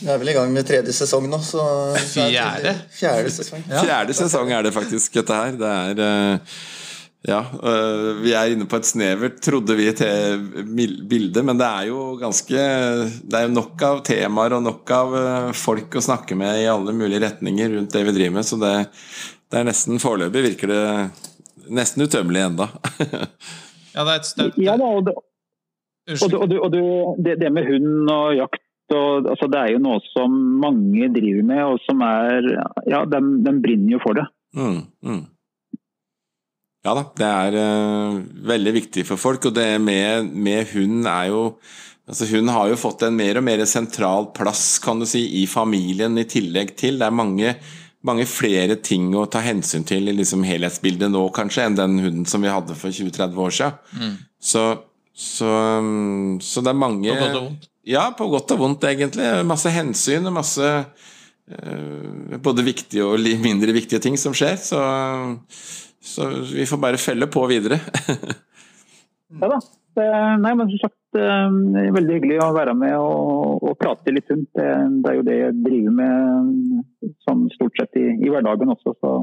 vi er vel i gang med tredje sesong nå. Så fjerde? Fjerde sesong. Ja. Fjerde sesong er det faktisk, dette her. Det er eh, ja, eh, vi er inne på et snevert, trodde vi, til bilde, men det er jo ganske Det er jo nok av temaer og nok av eh, folk å snakke med i alle mulige retninger rundt det vi driver med, så det, det er nesten foreløpig virker det nesten utømmelig enda. (laughs) ja, det er et støtt. Ja, og, det, og, det, og det, det med hund og jakt og, altså, det er jo noe som mange driver med, og som er Ja, de, de brenner jo for det. Mm, mm. Ja da, det er uh, veldig viktig for folk. Og det med, med hund er jo altså Hun har jo fått en mer og mer sentral plass kan du si, i familien i tillegg til. Det er mange, mange flere ting å ta hensyn til i liksom helhetsbildet nå kanskje enn den hunden som vi hadde for 20-30 år siden. Mm. Så, så, um, så, det er mange På godt og vondt? Ja, på godt og vondt, egentlig. Masse hensyn og masse uh, både viktige og mindre viktige ting som skjer. Så, så vi får bare felle på videre. ja da. Nei, men som sagt, er veldig hyggelig å være med og, og prate litt rundt. Det, det, er jo det jeg driver med sånn stort sett i, i hverdagen også. så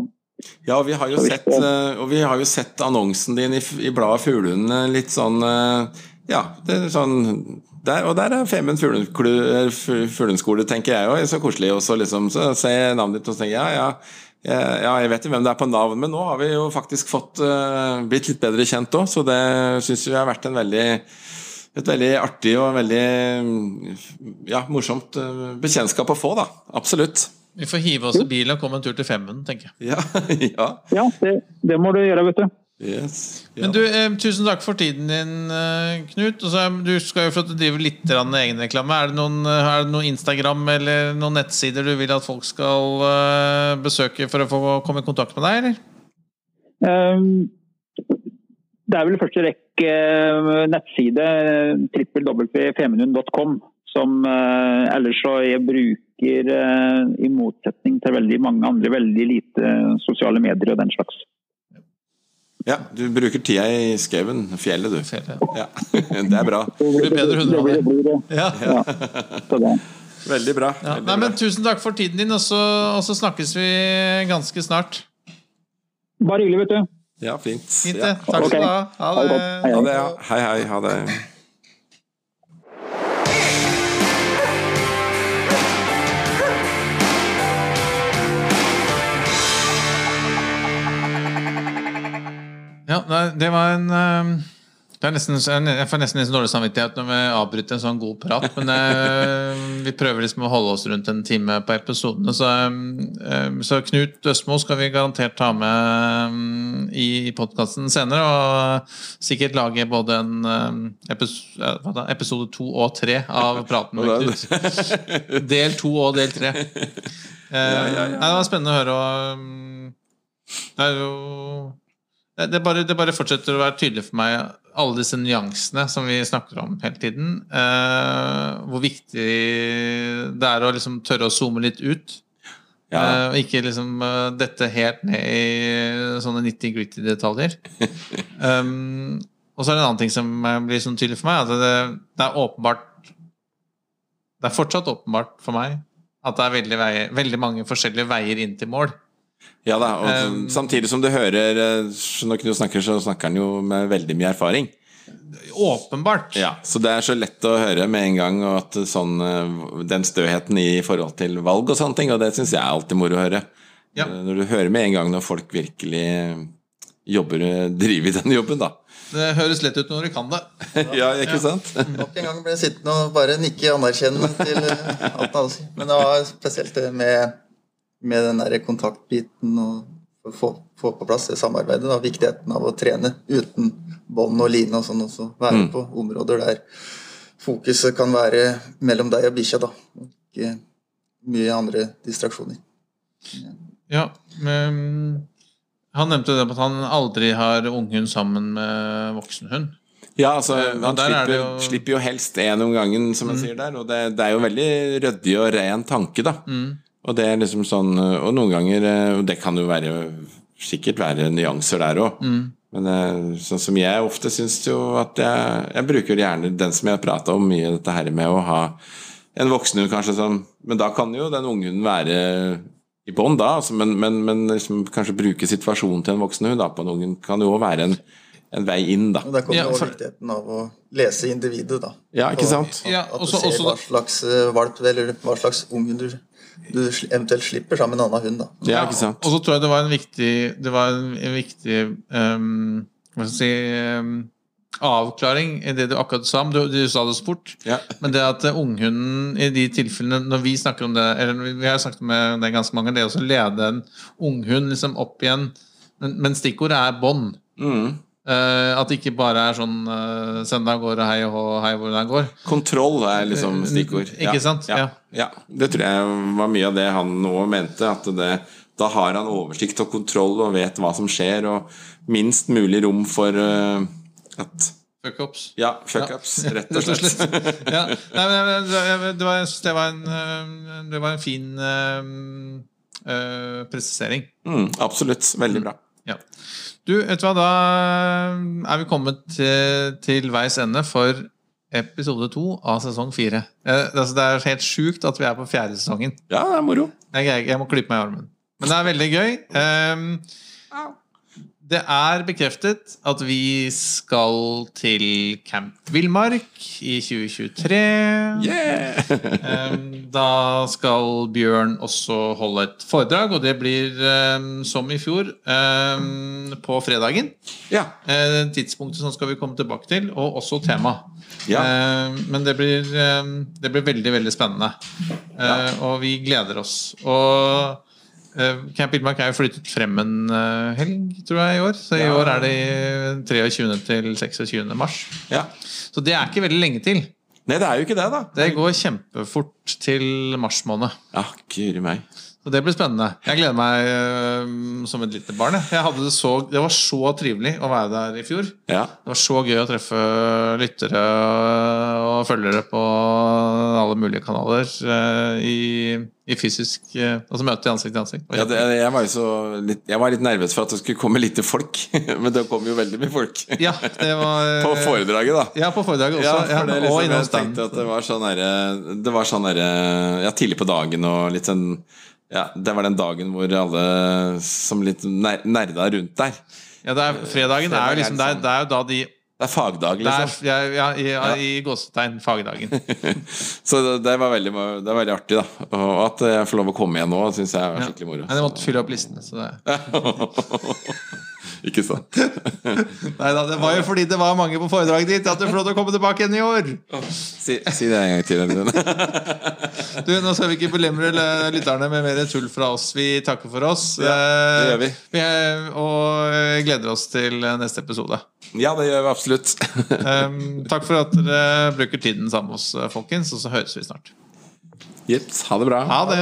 ja, og vi har jo sett, eh, og vi har jo sett annonsen din i, i bladet Fuglehundene litt sånn eh, Ja, det er sånn der, og der er Femund Fuglendskole, tenker jeg òg. Så koselig. Og så liksom, så ser jeg navnet ditt og tenker ja, ja, ja, jeg vet jo hvem det er på navn, men nå har vi jo faktisk fått uh, blitt litt bedre kjent òg, så det syns vi har vært en veldig et veldig artig og veldig ja, morsomt uh, bekjentskap å få, da. Absolutt. Vi får hive oss i bilen og komme en tur til Femund, tenker jeg. Ja, (laughs) ja. Ja, det, det må du gjøre, vet du. Yes. Ja. Men du, eh, Tusen takk for tiden din, eh, Knut. Også, du skal jo få drive litt egenreklame. Er det, noen, eh, er det noen Instagram eller noen nettsider du vil at folk skal eh, besøke for å få komme i kontakt med deg? eller? Um, Det er vel i første rekke eh, nettside www.femundhund.com som eh, ellers så jeg bruker, eh, i motsetning til veldig mange andre, veldig lite sosiale medier og den slags. Ja, du bruker tida i skauen, fjellet, du. Fjellet. Ja, (laughs) Det er bra. Det blir bedre hunder av det. blir. Ja. Ja. Veldig bra. Ja. Veldig Nei, men bra. Tusen takk for tiden din, og så, og så snakkes vi ganske snart. Bare hyggelig, vet du. Ja, fint. Fint, Ja. Takk skal du ha. Ha det Ha det, ja. Hei, hei. Ha det. Ja, det var en ehm, det er nesten, Jeg får nesten litt dårlig samvittighet når vi avbryter en sånn god prat, men eh, (laughs) vi prøver liksom å holde oss rundt en time på episodene. Så, ehm, så Knut Østmo skal vi garantert ta med ehm, i podkasten senere. Og sikkert lage både en ehm, epis, da, episode to og tre av praten med Knut. (laughs) Del to og del tre. Eh, Nei, det var spennende å høre. Og, ehm, det er jo det, bare, det bare fortsetter å være tydelig for meg alle disse nyansene som vi snakker om hele tiden. Eh, hvor viktig det er å liksom tørre å zoome litt ut. Ja. Eh, ikke liksom eh, dette helt ned i sånne nitty-gritty detaljer. (laughs) um, og så er det en annen ting som blir sånn tydelig for meg. At det, det er åpenbart Det er fortsatt åpenbart for meg at det er veldig, veier, veldig mange forskjellige veier inn til mål. Ja da, og Um, samtidig som du hører eh, Når Knut snakker, så snakker han jo med veldig mye erfaring. Åpenbart. Ja, Så det er så lett å høre med en gang og at sånn, eh, den støheten i forhold til valg og sånne ting, og det syns jeg er alltid moro å høre. Ja. Eh, Når du hører med en gang når folk virkelig jobber, driver i den jobben, da. Det høres lett ut når du kan det. (laughs) ja, ikke sant? (laughs) Nok en gang ble jeg sittende og bare nikke anerkjennende til alt sier. Men det var spesielt det med, med den der kontaktbiten og få, få på plass det samarbeidet. Da. Viktigheten av å trene uten bånd og line og sånn også. Være Mm. på områder der fokuset kan være mellom deg og bikkja, da. Ikke mye andre distraksjoner. Ja, men Han nevnte det at han aldri har unghund sammen med voksenhund. Ja, altså, Eh, han er slipper, jo- slipper jo helst én om gangen, som han sier der. Og det, det er jo veldig ryddig og ren tanke, da. Og det er liksom sånn Og noen ganger eh, Og det kan jo være sikkert være nyanser der òg. Men eh, sånn som jeg ofte syns jo at jeg Jeg bruker gjerne den som jeg har prata om mye, dette her med å ha en voksenhund kanskje som Men da kan jo den unghunden være i bånd da, altså, men, men, men liksom kanskje bruke situasjonen til en voksenhund da, på en ungen kan jo være en, en vei inn, da. Og der kommer Ja, også for- viktigheten av å lese individet, da. Ja, ikke sant? At, at du også- ser hva slags eh, valp eller hva slags unghund du, du eventuelt slipper sammen med en annen hund. da. Ja, ikke sant? Og så tror jeg det var en viktig Det var en, en viktig um, Hva skal jeg si um, avklaring i det du akkurat sa. men Du, du sa det så fort. Ja. Men det at eh, unghunden i de tilfellene Når vi snakker om det Eller vi har snakket om det ganske mange Det å lede en unghund liksom opp igjen Men, men stikkordet er bånd. Mm. Eh, at det ikke bare er sånn uh, Send av gårde, hei og hei, hvor det går. Kontroll er liksom stikkord. Ikke sant? Ja. Ja. ja. Det tror jeg var mye av det han nå mente. At det, da har han oversikt og kontroll og vet hva som skjer, og minst mulig rom for uh, at Fuck-ups. Ja, fuck-ups, rett og (laughs) slett. ja. Nei, men det, var, jeg det, var en, det var en fin uh, presisering. Mm, absolutt. Veldig bra. Ja. Du, vet du hva, da er vi kommet til, til veis ende for episode to av sesong fire. Eh, altså, det er helt sjukt at vi er på fjerde sesongen. Ja, det er moro. Jeg, jeg, jeg må klype meg i armen. Men det er veldig gøy. Ehm, det er bekreftet at vi skal til Camp Villmark i 2023. Yeah! (laughs) Da skal Bjørn også holde et foredrag, og det blir som i fjor på fredagen. ja. Eh, Tidspunktet som skal vi komme tilbake til, og også tema. Ja. Eh, Men det blir, det blir veldig, veldig spennende. Ja. Og vi gleder oss. Og eh, Camp Villmark er jo flyttet frem en eh, helg, tror jeg, i år. Så i Ja. år er det 23. til 26. mars. ja. Så det er ikke veldig lenge til. Nei, det er jo ikke det, da. Det går kjempefort til mars måned. Ja, guri meg. Så det blir spennende. Jeg gleder meg uh, som et lite barn. det, så, det var så trivelig å være der i fjor. Ja. Det var så gøy å treffe lyttere og følgere på alle mulige kanaler uh, i, i fysisk uh, Altså møte ansikt til ansikt. Ja, det, jeg var jo så litt, Jeg var litt nervøs for at det skulle komme lite folk, (laughs) men det kom jo veldig mye folk. Ja, det var (laughs) På foredraget, da. Ja, på foredraget også. Ja, det liksom, og jeg tenkte at det var sånn derre sånn der, Ja, tidlig på dagen og litt sånn Ja, det var den dagen hvor alle som litt ner nerda rundt der. Ja, det er, fredagen er jo liksom det er, det er jo da de Det er fagdag, liksom. er, liksom. ja, ja, i, ja, i gåsetegn fagdagen. (laughs) Så det, det, var veldig, det var veldig artig, da. Og at jeg får lov å komme igjen nå, syns jeg er skikkelig moro. Men jeg måtte fylle opp listene. Så det. (laughs) Ikke sant? (laughs) Neida, det var jo fordi det var mange på foredraget ditt at du får lov til å komme tilbake igjen i år. Si, si det en gang til. (laughs) Du, Nå skal vi ikke belemre l- lytterne med mer tull fra oss. Vi takker for oss. Ja, det gjør vi. Eh, Og eh, gleder oss til neste episode. Ja, det gjør vi absolutt. (laughs) Um, takk for at dere bruker tiden sammen med oss, eh, folkens. Og så høres vi snart. Jeps, ha det bra. Ha det!